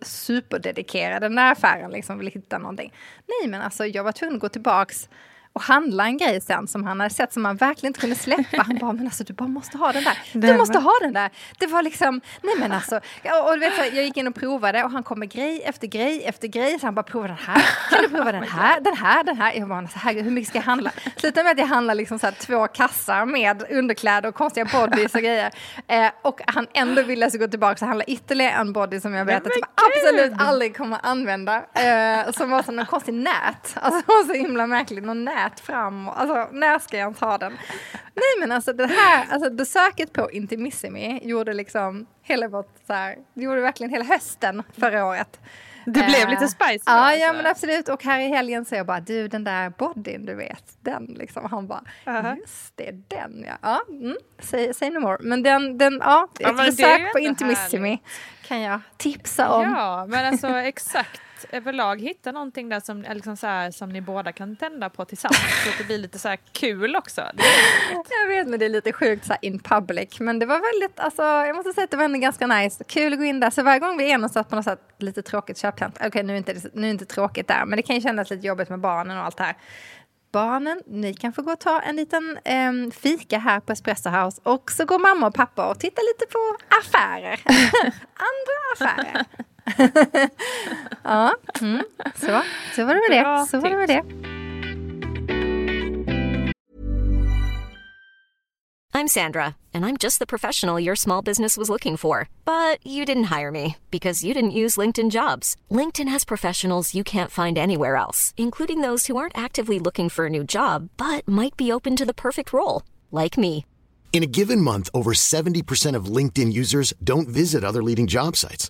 superdedikerad den där affären, liksom vill hitta någonting. Nej men alltså jag var tvungen att gå tillbaks och handla en grej sen som han hade sett som han verkligen inte kunde släppa. Han bara, men alltså du bara måste ha den där. [LAUGHS] Du måste ha den där. Det var liksom, nej men alltså. Och, och vet, jag gick in och provade och han kom med grej efter grej efter grej. Så han bara, prova den här. Kan du prova [LAUGHS] den här? Den här, den här. Jag bara, så här hur mycket ska jag handla? Sluta med att jag handlar liksom så här, två kassar med underkläder och konstiga bodys och grejer. Eh, och han ändå ville så gå tillbaka och handla ytterligare en body som jag vet att jag absolut aldrig kommer använda. Eh, som var som en konstig nät. Alltså så himla märkligt, någon nät fram. Alltså när ska jag ens ha den? Nej men alltså det här, alltså besöket på Intimissimi gjorde liksom hela vårt så här, gjorde verkligen hela hösten förra året. Det blev lite spicy Ja, alltså. ja men absolut. Och här i helgen så jag bara, du den där bodyn du vet, den liksom. Han bara, uh -huh. just det, den ja. ja mm, say, say no more. Men den, den ja, ett ja, besök på Intimissimi härligt. kan jag tipsa om. Ja, men alltså exakt överlag hitta någonting där som, liksom så här, som ni båda kan tända på tillsammans så att det blir lite så här kul också. [LAUGHS] Jag vet, men det är lite sjukt så in public. Men det var väldigt, alltså, jag måste säga att det var ändå ganska nice. Kul att gå in där. Så varje gång vi är någonstans på något sätt lite tråkigt köpcentrum. Okej, okay, nu, är inte, nu är inte tråkigt där, men det kan ju kännas lite jobbigt med barnen och allt det här barnen, ni kan få gå och ta en liten eh, fika här på Espresso House och så går mamma och pappa och tittar lite på affärer. [LAUGHS] Andra affärer. [LAUGHS] ja, mm. så, så var det med det. Så var det med det. I'm Sandra, and I'm just the professional your small business was looking for. But you didn't hire me because you didn't use LinkedIn jobs. LinkedIn has professionals you can't find anywhere else, including those who aren't actively looking for a new job but might be open to the perfect role, like me. In a given month, over 70% of LinkedIn users don't visit other leading job sites.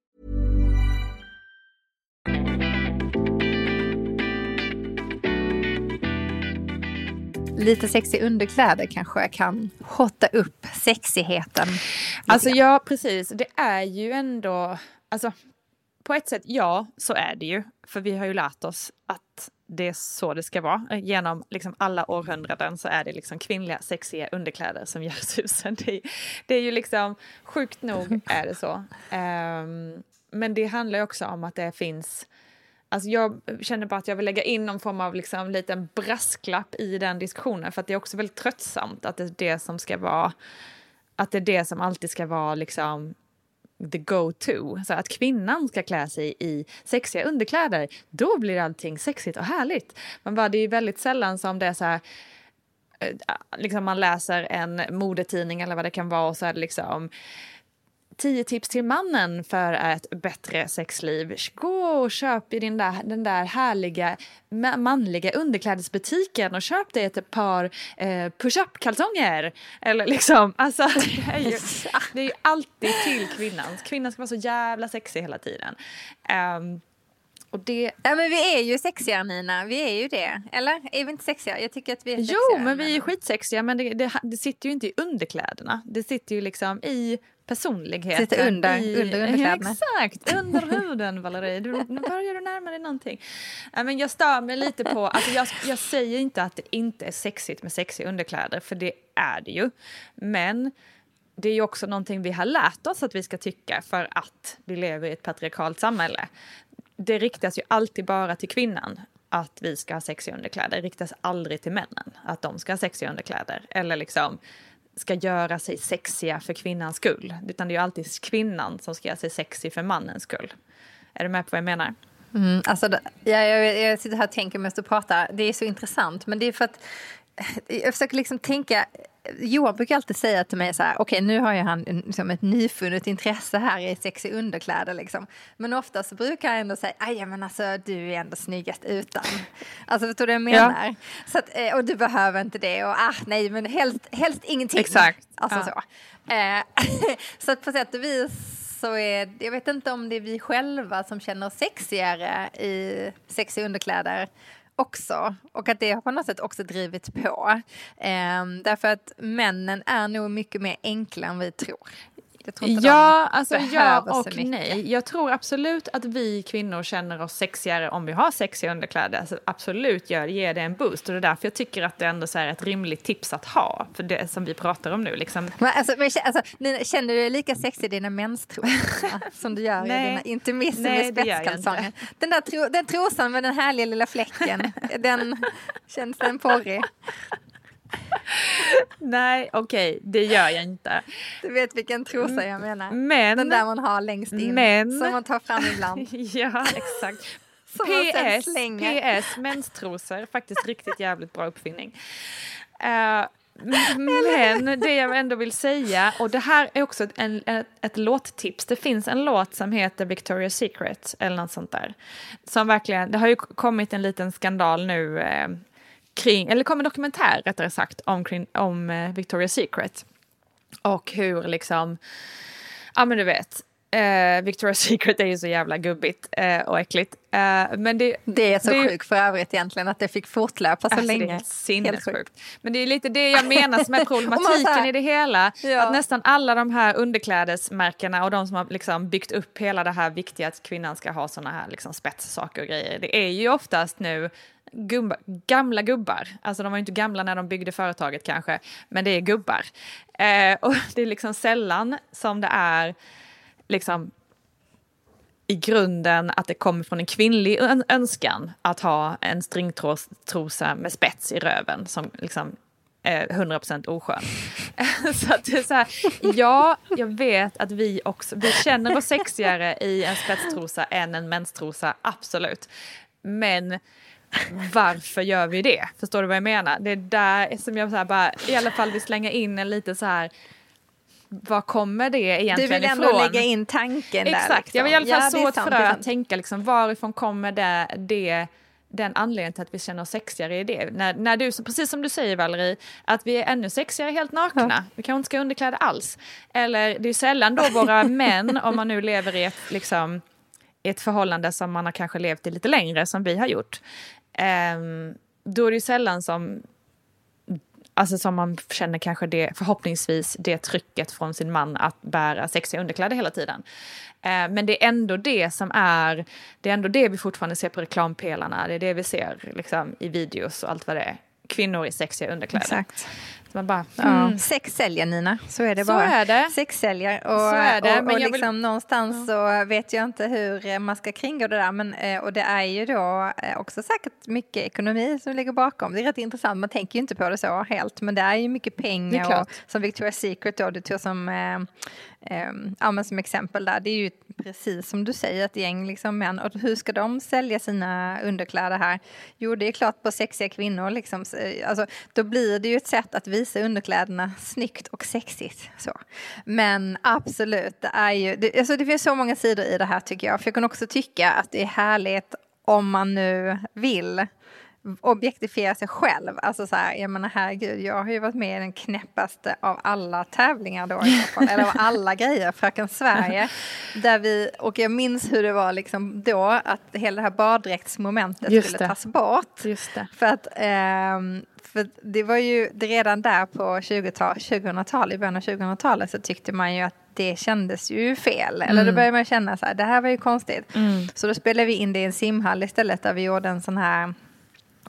Lite sexiga underkläder kanske kan hotta upp sexigheten. Alltså ja, precis. Det är ju ändå, alltså på ett sätt ja, så är det ju. För vi har ju lärt oss att det är så det ska vara. Genom liksom alla århundraden så är det liksom kvinnliga sexiga underkläder som gör susen. Det, det är ju liksom, sjukt nog är det så. Um, men det handlar ju också om att det finns Alltså jag känner bara att jag vill lägga in någon form av liksom liten brasklapp i den diskussionen för att det är också väldigt tröttsamt att det är det som ska vara att det är det som alltid ska vara liksom the go-to. Så att kvinnan ska klä sig i sexiga underkläder, då blir allting sexigt och härligt. Men bara, det är väldigt sällan som det är så här eh, liksom man läser en modetidning eller vad det kan vara och så är det liksom 10 tips till mannen för ett bättre sexliv. Gå och köp i din där, den där härliga manliga underklädesbutiken och köp dig ett par eh, push-up kalsonger. Eller liksom, [LAUGHS] alltså det är, ju, det är ju alltid till kvinnan. Kvinnan ska vara så jävla sexig hela tiden. Um, och det... Ja, men vi är ju sexiga, Nina. Vi är ju det. Eller? Är vi inte sexiga? Jag tycker att vi är sexiga. Jo, men vi är skitsexiga. Men det, det, det sitter ju inte i underkläderna. Det sitter ju liksom i personligheten. Sitter under, i, under [LAUGHS] underkläderna. exakt, under huden Valerie. Du, nu börjar du närma dig någonting. Men jag stör mig lite på, alltså jag, jag säger inte att det inte är sexigt med sexiga underkläder, för det är det ju. Men det är ju också någonting vi har lärt oss att vi ska tycka för att vi lever i ett patriarkalt samhälle. Det riktas ju alltid bara till kvinnan att vi ska ha sexiga underkläder. Det riktas aldrig till männen att de ska ha sexiga underkläder. Eller liksom ska göra sig sexiga för kvinnans skull. Utan det är ju alltid kvinnan som ska göra sig sexig för mannens skull. Är du med på vad jag menar? Mm, alltså, jag, jag, jag sitter här och tänker medan du pratar. Det är så intressant. Men det är för att eh, jag försöker liksom tänka Johan brukar alltid säga till mig så här, okej okay, nu har ju han liksom ett nyfunnet intresse här i sexiga underkläder liksom. Men ofta så brukar jag ändå säga, aj men alltså du är ändå snyggast utan. Alltså förstår du vad jag menar? Ja. Så att, eh, och du behöver inte det och ah nej men helst, helst ingenting. Exakt. Alltså ja. så. Eh, [LAUGHS] så att på sätt och vis så är jag vet inte om det är vi själva som känner oss sexigare i sexiga underkläder också. Och att det har på något sätt också drivit på. Eh, därför att männen är nog mycket mer enkla än vi tror ja, alltså ja och nej. Jag tror absolut att vi kvinnor känner oss sexigare om vi har sexiga underkläder. Alltså absolut gör, ger det en boost. Och det är därför jag tycker att det ändå är ett rimligt tips att ha. För det som vi pratar om nu. Liksom. Men alltså, men, alltså, känner du dig lika sexig i dina menstrosor [LAUGHS] som du gör nej. i dina intermisser med spetskalsonger? Den där tro, den trosan med den härliga lilla fläcken, den känns den porrig? [LAUGHS] Nej, okej, okay, det gör jag inte. Du vet vilken trosa jag menar. Men, Den där man har längst in, men, som man tar fram ibland. [LAUGHS] ja, exakt. [LAUGHS] PS, PS, menstrosor, faktiskt riktigt jävligt bra uppfinning. Uh, men det jag ändå vill säga, och det här är också ett, en, ett, ett låttips. Det finns en låt som heter Victoria's Secret eller något sånt där. Som verkligen, det har ju kommit en liten skandal nu eh, kring, eller kom en dokumentär rättare sagt om, kring, om eh, Victoria's Secret. Och hur liksom, ja men du vet, eh, Victoria's [LAUGHS] Secret är ju så jävla gubbigt eh, och äckligt. Eh, men det, det är så det, sjukt för övrigt egentligen att det fick fortlöpa så alltså länge. Det är sinnessjukt. Men det är lite det jag menar som är [LAUGHS] problematiken här, i det hela. Ja. Att nästan alla de här underklädesmärkena och de som har liksom byggt upp hela det här viktiga att kvinnan ska ha såna här liksom spetssaker och grejer. Det är ju oftast nu gubba, gamla gubbar. Alltså de var ju inte gamla när de byggde företaget kanske, men det är gubbar. Eh, och [LAUGHS] det är liksom sällan som det är liksom i grunden att det kommer från en kvinnlig önskan att ha en stringtrosa med spets i röven som liksom är 100% oskön. [LAUGHS] så att det är så här, ja, jag vet att vi också, vi känner oss sexigare i en spetstrosa än en menstrosa, absolut. Men varför gör vi det? Förstår du vad jag menar? Det är där som jag så bara, i alla fall vill slänga in en lite så här var kommer det egentligen ifrån? Du vill ändå lägga in tanken Exakt, där. Liksom. jag vill i alla fall ja, så ett frö att tänka liksom, varifrån kommer det, det den anledningen till att vi känner oss sexigare i det. När, när du, precis som du säger Valerie, att vi är ännu sexigare helt nakna. Ja. Vi kanske inte ska underkläda alls. Eller det är sällan då våra [LAUGHS] män, om man nu lever i ett, liksom, ett förhållande som man har kanske levt i lite längre, som vi har gjort. Um, då är det ju sällan som Alltså som man känner kanske det, förhoppningsvis det trycket från sin man att bära sexiga underkläder hela tiden. Eh, men det är ändå det som är, det är ändå det vi fortfarande ser på reklampelarna, det är det vi ser liksom, i videos och allt vad det är. Kvinnor i sexiga underkläder. Exakt. Man bara, mm. Sex säljer Nina, så är det så bara. Är det. Sex säljer. Och, så är det. Och, och, liksom vill... någonstans så vet jag inte hur man ska kringgå det där. Men, eh, och det är ju då eh, också säkert mycket ekonomi som ligger bakom. Det är rätt intressant, man tänker ju inte på det så helt. Men det är ju mycket pengar. Och, som Victoria's Secret då, du tog som eh, eh, ja, som exempel där, det är ju precis som du säger ett gäng liksom män. Och hur ska de sälja sina underkläder här? Jo, det är klart på sexiga kvinnor. Liksom. Eh, alltså, då blir det ju ett sätt att visa underkläderna snyggt och sexigt. Så. Men absolut, det är ju, det, alltså, det finns så många sidor i det här tycker jag. För jag kan också tycka att det är härligt om man nu vill objektifiera sig själv. Alltså så här, jag menar herregud, jag har ju varit med i den knäppaste av alla tävlingar då [LAUGHS] eller av alla grejer, Fröken Sverige. Där vi, och jag minns hur det var liksom då, att hela det här baddräktsmomentet Just skulle det. tas bort. Just det. För att eh, för det var ju det redan där på 2000-talet, i början av 2000-talet så tyckte man ju att det kändes ju fel. Eller mm. då började man känna så här, det här var ju konstigt. Mm. Så då spelade vi in det i en simhall istället där vi gjorde en sån här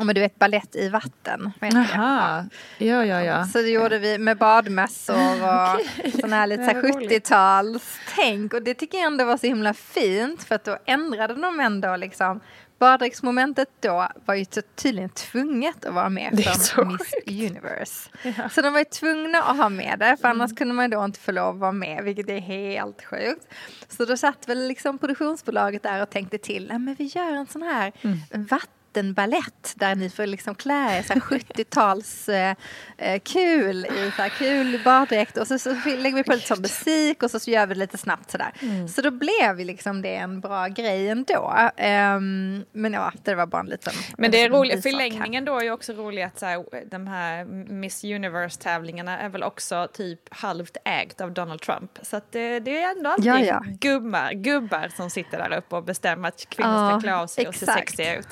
men du vet ballett i vatten. Jaha, ja. ja, ja, Så det gjorde vi med badmössor och [LAUGHS] okay. sån här lite 70-talstänk. Och det tycker jag ändå var så himla fint för att då ändrade de ändå liksom Baddräktsmomentet då var ju tydligen tvunget att vara med för Miss sjukt. Universe. Ja. Så de var ju tvungna att ha med det, för annars mm. kunde man då inte få lov att vara med, vilket är helt sjukt. Så då satt väl liksom produktionsbolaget där och tänkte till, men vi gör en sån här mm. vatten vattenballett där ni får liksom klä er så här 70-tals eh, eh, kul i så här kul baddräkt och så, så lägger vi på lite sån musik och så, så gör vi det lite snabbt sådär. Mm. Så då blev ju liksom det en bra grej ändå. Ehm, men ja, det var bara en liten Men det är liten roligt, förlängningen då är ju också roligt att så här, de här Miss Universe-tävlingarna är väl också typ halvt ägt av Donald Trump. Så att det, det är ändå alltid Ja, ja. Gubbar, gubbar som sitter där uppe och bestämmer att kvinnor ska klä av sig och se sexiga ut.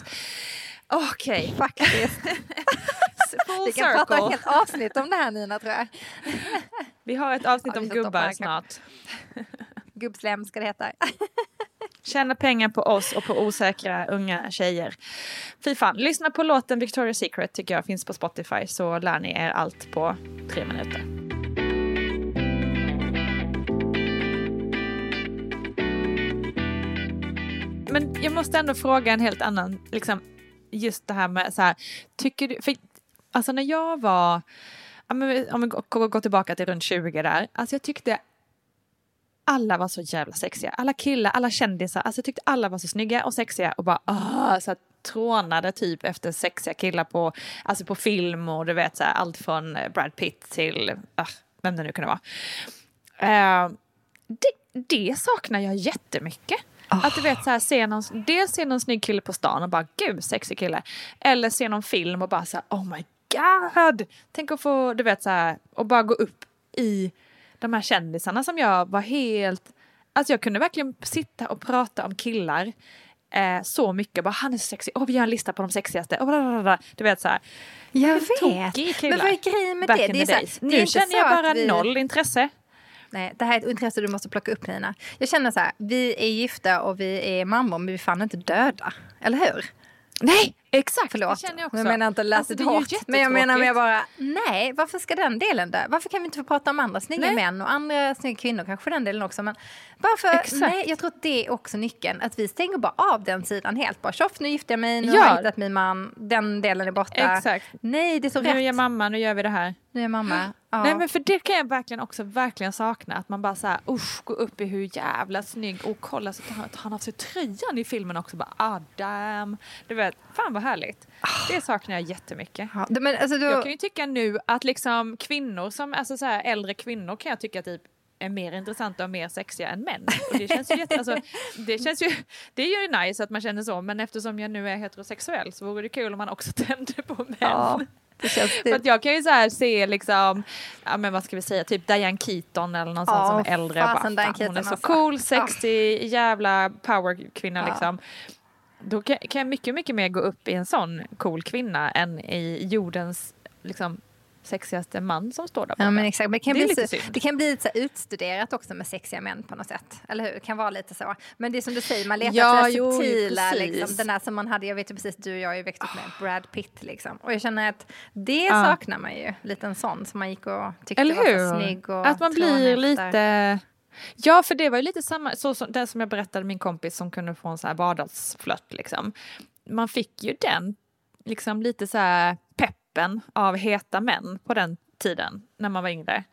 Okej, Faktiskt. [LAUGHS] full Vi kan prata ett circle. helt avsnitt om det här Nina tror jag. [LAUGHS] Vi har ett avsnitt Ja, om gubbar här, snart. [LAUGHS] Gubbslem ska det heta. Tjäna pengar på oss och på osäkra unga tjejer. Fy fan, lyssna på låten Victoria's Secret tycker jag finns på Spotify så lär ni er allt på tre minuter. Men jag måste ändå fråga en helt annan, liksom just det här med så här, tycker du, för alltså när jag var, om vi går, går tillbaka till runt 20 där, alltså jag tyckte alla var så jävla sexiga. Alla killar, alla kändisar. Alltså jag tyckte alla var så snygga och sexiga och bara åh, så trånade typ efter sexiga killar på, alltså på film och du vet så här, allt från Brad Pitt till uh, vem det nu kunde vara. Uh, det, det saknar jag jättemycket. Att du vet så här, se någon, dels se någon snygg kille på stan och bara gud sexig kille. Eller se någon film och bara så här, oh my god. Tänk att få, du vet så här, och bara gå upp i de här kändisarna som jag var helt... Alltså jag kunde verkligen sitta och prata om killar eh, så mycket. Bara han är så sexig, åh vi gör en lista på de sexigaste. Oh. Du vet så här. Jag vet. Men vad är grejen med Back det? det är så här, Nu känner jag bara vi- noll intresse. Nej, det här är ett intresse du måste plocka upp Nina. Jag känner så här, vi är gifta och vi är mammor men vi är fan inte döda. Eller hur? Nej, exakt. Förlåt. Det känner jag också. Jag menar inte läs Alltså, är hårt. Men jag menar mer bara, nej, varför ska den delen dö? Varför kan vi inte få prata om andra snygga Nej. män och andra snygga kvinnor, kanske den delen också. Men varför? Exakt. Nej, jag tror att det är också nyckeln. Att vi stänger bara av den sidan helt. Bara tjoff, nu gifter jag mig, nu Ja. har jag hittat min man, den delen är borta. Exakt. Nej, det är så Nu är rätt. jag mamma, nu gör vi det här. Nu är mamma. Ja. Nej men för det kan jag verkligen också verkligen sakna. Att man bara så här, usch, gå upp i hur jävla snygg och kolla så tar han, av sig tröjan i filmen också. Bara, ah damn. Du vet, fan vad härligt. Det saknar jag jättemycket. Ja, men alltså, då, Jag kan ju tycka nu att liksom kvinnor som, alltså så här äldre kvinnor kan jag tycka typ är mer intressanta och mer sexiga än män. Och det känns ju jätte, alltså, det känns ju, det är ju nice att man känner så, men eftersom jag nu är heterosexuell så vore det kul om man också [LAUGHS] tände på män. Ja, det känns För att jag kan ju så här se liksom, ja men vad ska vi säga, typ Diane Keaton eller någon sån Ja, som är äldre. Bara, fan, hon är så alltså. cool, Ja. sexig, jävla powerkvinna Ja. liksom. Då kan, kan jag mycket, mycket mer gå upp i en sån cool kvinna än i jordens liksom, sexigaste man som står där borta. Ja men exakt, men det kan, Det bli lite så, det kan bli lite så utstuderat också med sexiga män på något sätt. Eller hur? Det kan vara lite så. Men det är som du säger, man letar Ja, efter jo, subtila. Liksom, den där som man hade, jag vet ju precis, du och jag har ju växt upp med Brad Pitt liksom. Och jag känner att det Ja. saknar man ju. Lite en sån som man gick och tyckte Eller var så hur? snygg och Att man blir lite... Ja, för det var ju lite samma, så som, det som jag berättade min kompis som kunde få en så här vardagsflört liksom. Man fick ju den, liksom lite så här peppen av heta män på den tiden när man var yngre.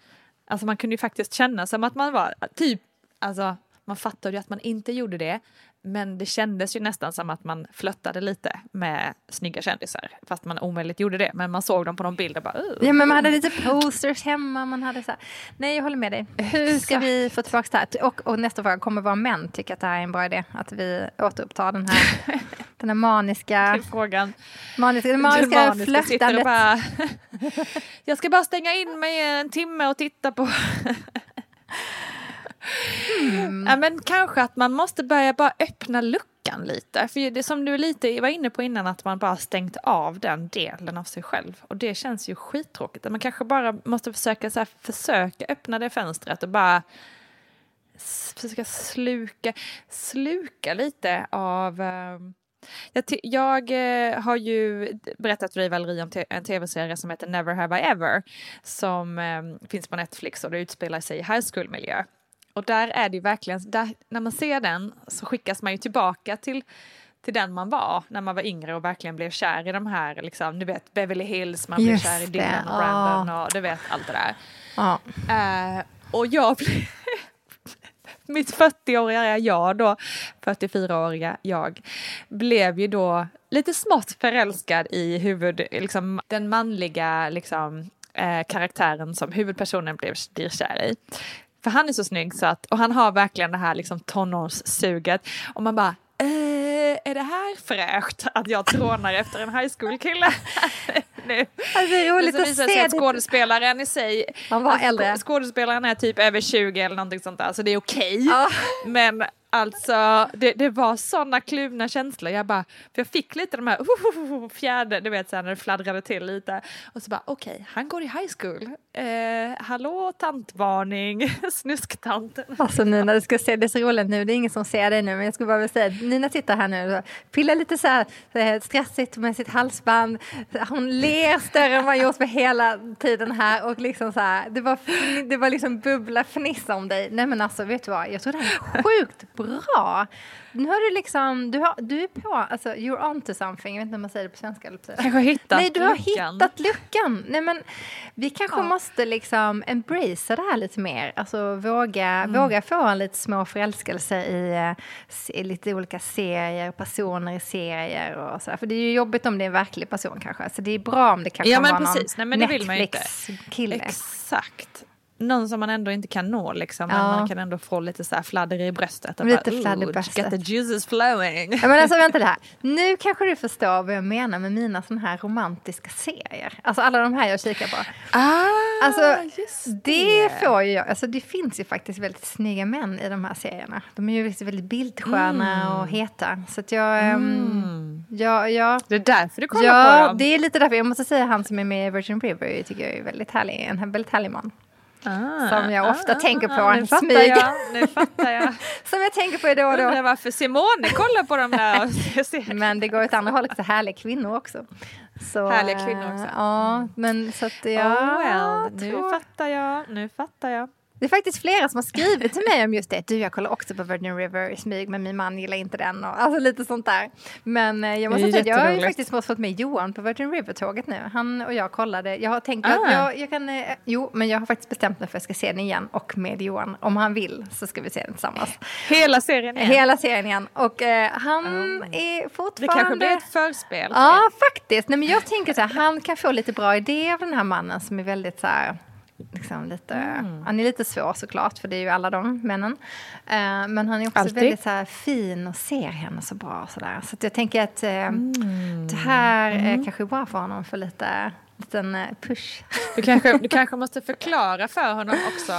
Alltså man kunde ju faktiskt känna som att man var typ, alltså man fattade ju att man inte gjorde det. Men det kändes ju nästan som att man flörtade lite med snygga kändisar. Fast man omöjligt gjorde det. Men man såg dem på någon bild och bara "Ugh." Ja men man hade lite posters hemma, man hade så här. Nej jag håller med dig. Hur ska vi få tillbaka det här? Och, och nästa fråga, kommer våra män tycka att det här är en bra idé? Att vi återupptar den här, [LAUGHS] den här maniska, frågan. maniska, Det maniska maniska flörtandet. bara, [LAUGHS] Jag ska bara stänga in mig en timme och titta på... [LAUGHS] Mm. Ja, men kanske att man måste börja bara öppna luckan lite. För det som du lite var inne på innan, att man bara stängt av den delen av sig själv. Och det känns ju skittråkigt. Man kanske bara måste försöka, så här, försöka öppna det fönstret och bara försöka sluka, sluka lite av... Ehm, jag, jag eh, har ju berättat för dig Valerie om en tv-serie som heter Never Have I Ever som eh, finns på Netflix och det utspelar sig i high school-miljö. Och där är det ju verkligen, där, när man ser den så skickas man ju tillbaka till, till den man var när man var yngre och verkligen blev kär i de här, liksom, du vet Beverly Hills, man blev Just kär i Dylan och ja. Brandon och du vet allt det där. Ja. Eh, och jag blev [LAUGHS] mitt 40-åriga jag då, 44-åriga jag, blev ju då lite smått förälskad i huvud, liksom den manliga liksom, eh, karaktären som huvudpersonen blev, blir kär i. För han är så snygg så att, och han har verkligen det här liksom tonårssuget. Och man bara, eh, är det här fräscht att jag trånar efter en high school-kille? [LAUGHS] nu. Alltså, det är roligt att se sig att skådespelaren i sig, Han var äldre. skå- skådespelaren är typ över 20 eller någonting sånt där så det är okej. Ja. Men alltså det, det var sådana kluvna känslor. Jag bara, för jag fick lite de här uh, [LAUGHS] fjärde, du vet så här, när det fladdrade till lite. Och så bara okej, han går i high school. Eh, hallå tantvarning, [LAUGHS] snusktanten. Alltså Nina, du ska se, det är så roligt nu, det är ingen som ser dig nu, men jag skulle bara vilja säga, Nina sitter här nu och pillar lite så här eh, stressigt med sitt halsband. Hon ler större än vad hon gjort för hela tiden här och liksom så här, det var, det var liksom bubbla fniss om dig. Nej men alltså, vet du vad, jag tror det här är sjukt bra. Nu har du liksom, du, har, du är på, alltså you're on to something, jag vet inte om man säger det på svenska eller på Kanske har hittat Nej, du har luckan. hittat luckan. Nej, men vi kanske Ja. måste liksom embracea det här lite mer. Alltså våga, Mm. våga få en lite små förälskelse i, eh, se- lite olika serier, personer i serier och sådär. För det är ju jobbigt om det är en verklig person kanske. Så det är bra om det kanske Ja, men var precis. Någon. Netflix-kille. Exakt. Någon som man ändå inte kan nå liksom. Men Ja. man kan ändå få lite så här fladder i bröstet. Och Lite bara, fladder i "Ooh, bröstet." Get the juices flowing. Ja, men alltså [LAUGHS] vänta det här. Nu kanske du förstår vad jag menar med mina sådana här romantiska serier. Alltså alla de här jag kikar på. Ah, Alltså, just det får ju jag. Alltså, det finns ju faktiskt väldigt snygga män i de här serierna. De är ju väldigt, väldigt bildsköna Mm. och heta. Så att jag... ehm, ja, ja, Det är därför du kollar ja, på dem. det är lite därför. Jag måste säga han som är med i Virgin River tycker jag är väldigt härlig. En väldigt härlig man. Ah, som jag ofta tänker på Nu en smyg. jag. Nu fattar jag. [LAUGHS] Som jag tänker på då och Undrar då. varför Simone kollar på dem där. Men det går åt andra hållet så härliga kvinnor också. Så, Härliga eh, kvinnor också. Ja, men så att ja. oh well, nu tror- fattar jag. Nu fattar jag. Det är faktiskt flera som har skrivit till mig om just det. Du, jag kollar också på Virgin River i smyg, men min man gillar inte den. Och, alltså lite sånt där. Men eh, jag måste Det är säga att jag har ju faktiskt fått med Johan på Virgin River-tåget nu. Han och jag kollade. Jag har tänkt, Ah. jag, jag kan, eh, jo, men jag har faktiskt bestämt mig för att jag ska se den igen och med Johan. Om han vill så ska vi se den tillsammans. Hela serien igen. Hela serien igen. Och eh, han är Det fortfarande... kanske blir ett förspel. Ja, faktiskt. Nej, men jag tänker så här, han kan få lite bra idé av den här mannen som är väldigt så här, liksom lite, Mm. han är lite svår såklart, för det är ju alla de männen. Eh, men han är också Alltid. väldigt så här, fin och ser henne så bra. Så där. så jag tänker att eh, Mm. det här eh, kanske är bra för honom för lite liten eh, push. Du, kanske, du [LAUGHS] kanske måste förklara för honom också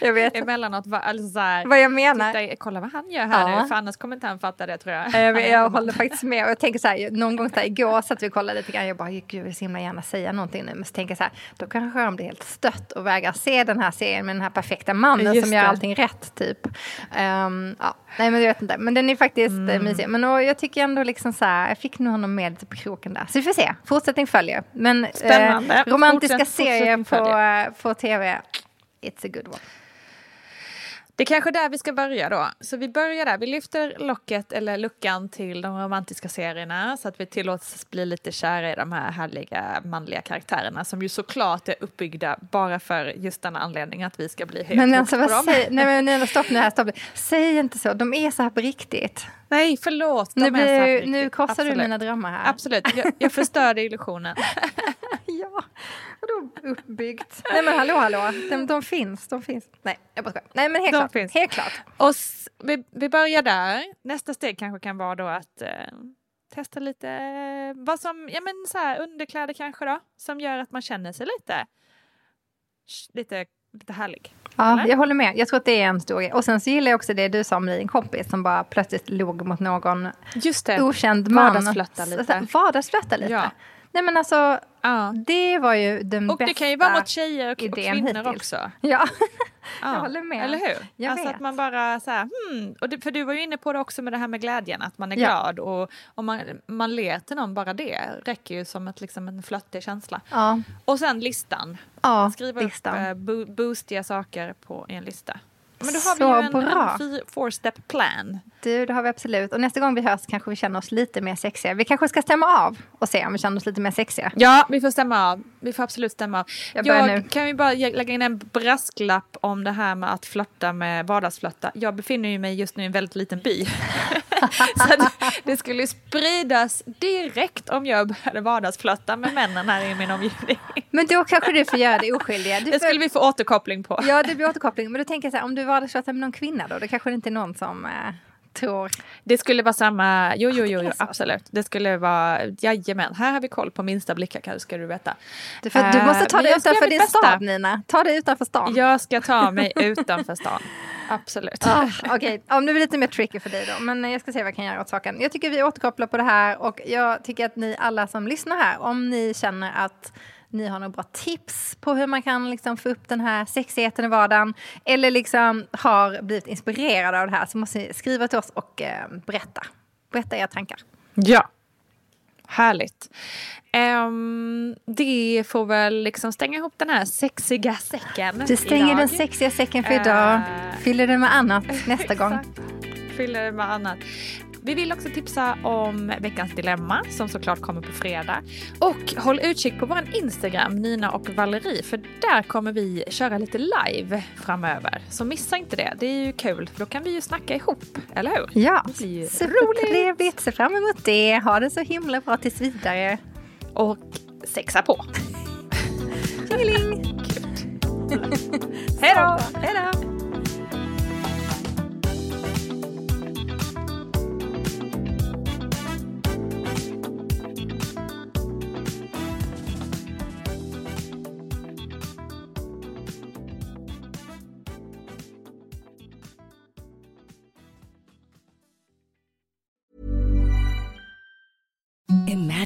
Jag vet emellanåt. va- Alltså så här, vad jag menar. titta, kolla vad han gör här Ja. nu, för annars kommer inte han fatta det tror jag. Jag, jag, jag håller faktiskt med. Och jag tänker så här, någon gång här, igår satt vi och kollade lite grann. Jag bara, gud, jag vill så himla gärna säga någonting nu. Men så tänker jag så här, då kanske han blir helt stött och vägrar se den här serien med den här perfekta mannen Just som gör det. allting rätt, typ. Ehm, ja, nej, men jag vet inte. Men den är faktiskt mm. mysig. Men och, jag tycker ändå liksom så här, jag fick nog honom med lite på kroken där. Så vi får se. Fortsättning följer. Men eh, romantiska Fortsätt- serier på, eh, på tv, it's a good one. Det är kanske där vi ska börja då. Så vi börjar där. Vi lyfter locket eller luckan till de romantiska serierna så att vi tillåts bli lite kära i de här härliga manliga karaktärerna som ju såklart är uppbyggda bara för just denna anledning att vi ska bli helt Men alltså, vad dem. säger, nej men nej, stopp nu här, stopp. Säg inte så, de är så här på riktigt. Nej, förlåt. de Nu, är så här blir, på nu korsar du mina drömmar här. Absolut, jag, jag förstörde illusionen. [LAUGHS] Ja, vadå uppbyggt? [LAUGHS] Nej men hallå hallå, de, de finns, de finns. Nej, jag bara skojar. Nej men helt De klart, finns. helt klart. Och vi, vi börjar där. Nästa steg kanske kan vara då att eh, testa lite eh, vad som, ja men så här underkläder kanske då, som gör att man känner sig lite, lite, lite härlig. Ja, Eller? jag håller med. Jag tror att det är en stor grej. Och sen så gillar jag också det du sa om din kompis som bara plötsligt låg mot någon Just det. okänd man. Vardagsflörta lite. Vardagsflörta lite. Ja. Nej men alltså, Ja. det var ju den Och bästa det kan ju vara mot tjejer och, och kvinnor hittills. också. Ja, [LAUGHS] Ja. jag håller med. Eller hur? Jag alltså vet. att man bara så här, hmm, och det, för du var ju inne på det också med det här med glädjen, att man är Ja. glad och om man, man ler till någon, bara det räcker ju som ett, liksom en flörtig känsla. Ja, Och sen listan. ja Skriva listan. upp eh, bo- boostiga saker på en lista. Men då har Så vi ju en, bra. en four step plan. Du, det har vi absolut. Och nästa gång vi hörs kanske vi känner oss lite mer sexiga. Vi kanske ska stämma av och se om vi känner oss lite mer sexiga. Ja, vi får stämma av. Vi får absolut stämma av. Jag Jag, nu. kan vi bara lägga in en brasklapp om det här med att flörta med vardagsflörta. Jag befinner ju mig just nu i en väldigt liten by. [LAUGHS] Så det skulle spridas direkt om jag började vardagsflörta med männen här i min omgivning. Men då kanske du får göra det oskyldiga. Du Det får- skulle vi få återkoppling på. Ja, det blir återkoppling. Men då tänker jag så här, om du vardagsflörtar med någon kvinna då, då kanske det inte är någon som eh, tror... Det skulle vara samma, jo jo jo, jo absolut. Det skulle vara, jajamän, här har vi koll på minsta blickar ska du veta. Du, för, du måste Eh, ta men dig utanför din bästa. stad, Nina. Ta dig utanför stan. Jag ska ta mig [LAUGHS] utanför stan. Absolut. Ah, Okej, om det blir lite mer tricky för dig då. Men eh, jag ska se vad jag kan göra åt saken. Jag tycker vi återkopplar på det här och jag tycker att ni alla som lyssnar här, om ni känner att ni har några bra tips på hur man kan liksom få upp den här sexigheten i vardagen eller liksom har blivit inspirerade av det här så måste ni skriva till oss och eh, berätta. Berätta era tankar. Ja. Härligt. Ehm, det får väl liksom stänga ihop den här sexiga säcken. Du stänger idag. den sexiga säcken för idag. Eh, Fyller den med annat nästa gång. Fyller det med annat. Vi vill också tipsa om veckans dilemma som såklart kommer på fredag. Och håll utkik på vår Instagram, Nina och Valerie, för där kommer vi köra lite live framöver. Så missa inte det, det är ju kul för då kan vi ju snacka ihop, eller hur? Ja, Det blir ju supertrevligt. Se fram emot det. Ha det så himla bra tills vidare. Och sexa på! [LAUGHS] Tjingeling! [LAUGHS] Hej då! Hej då!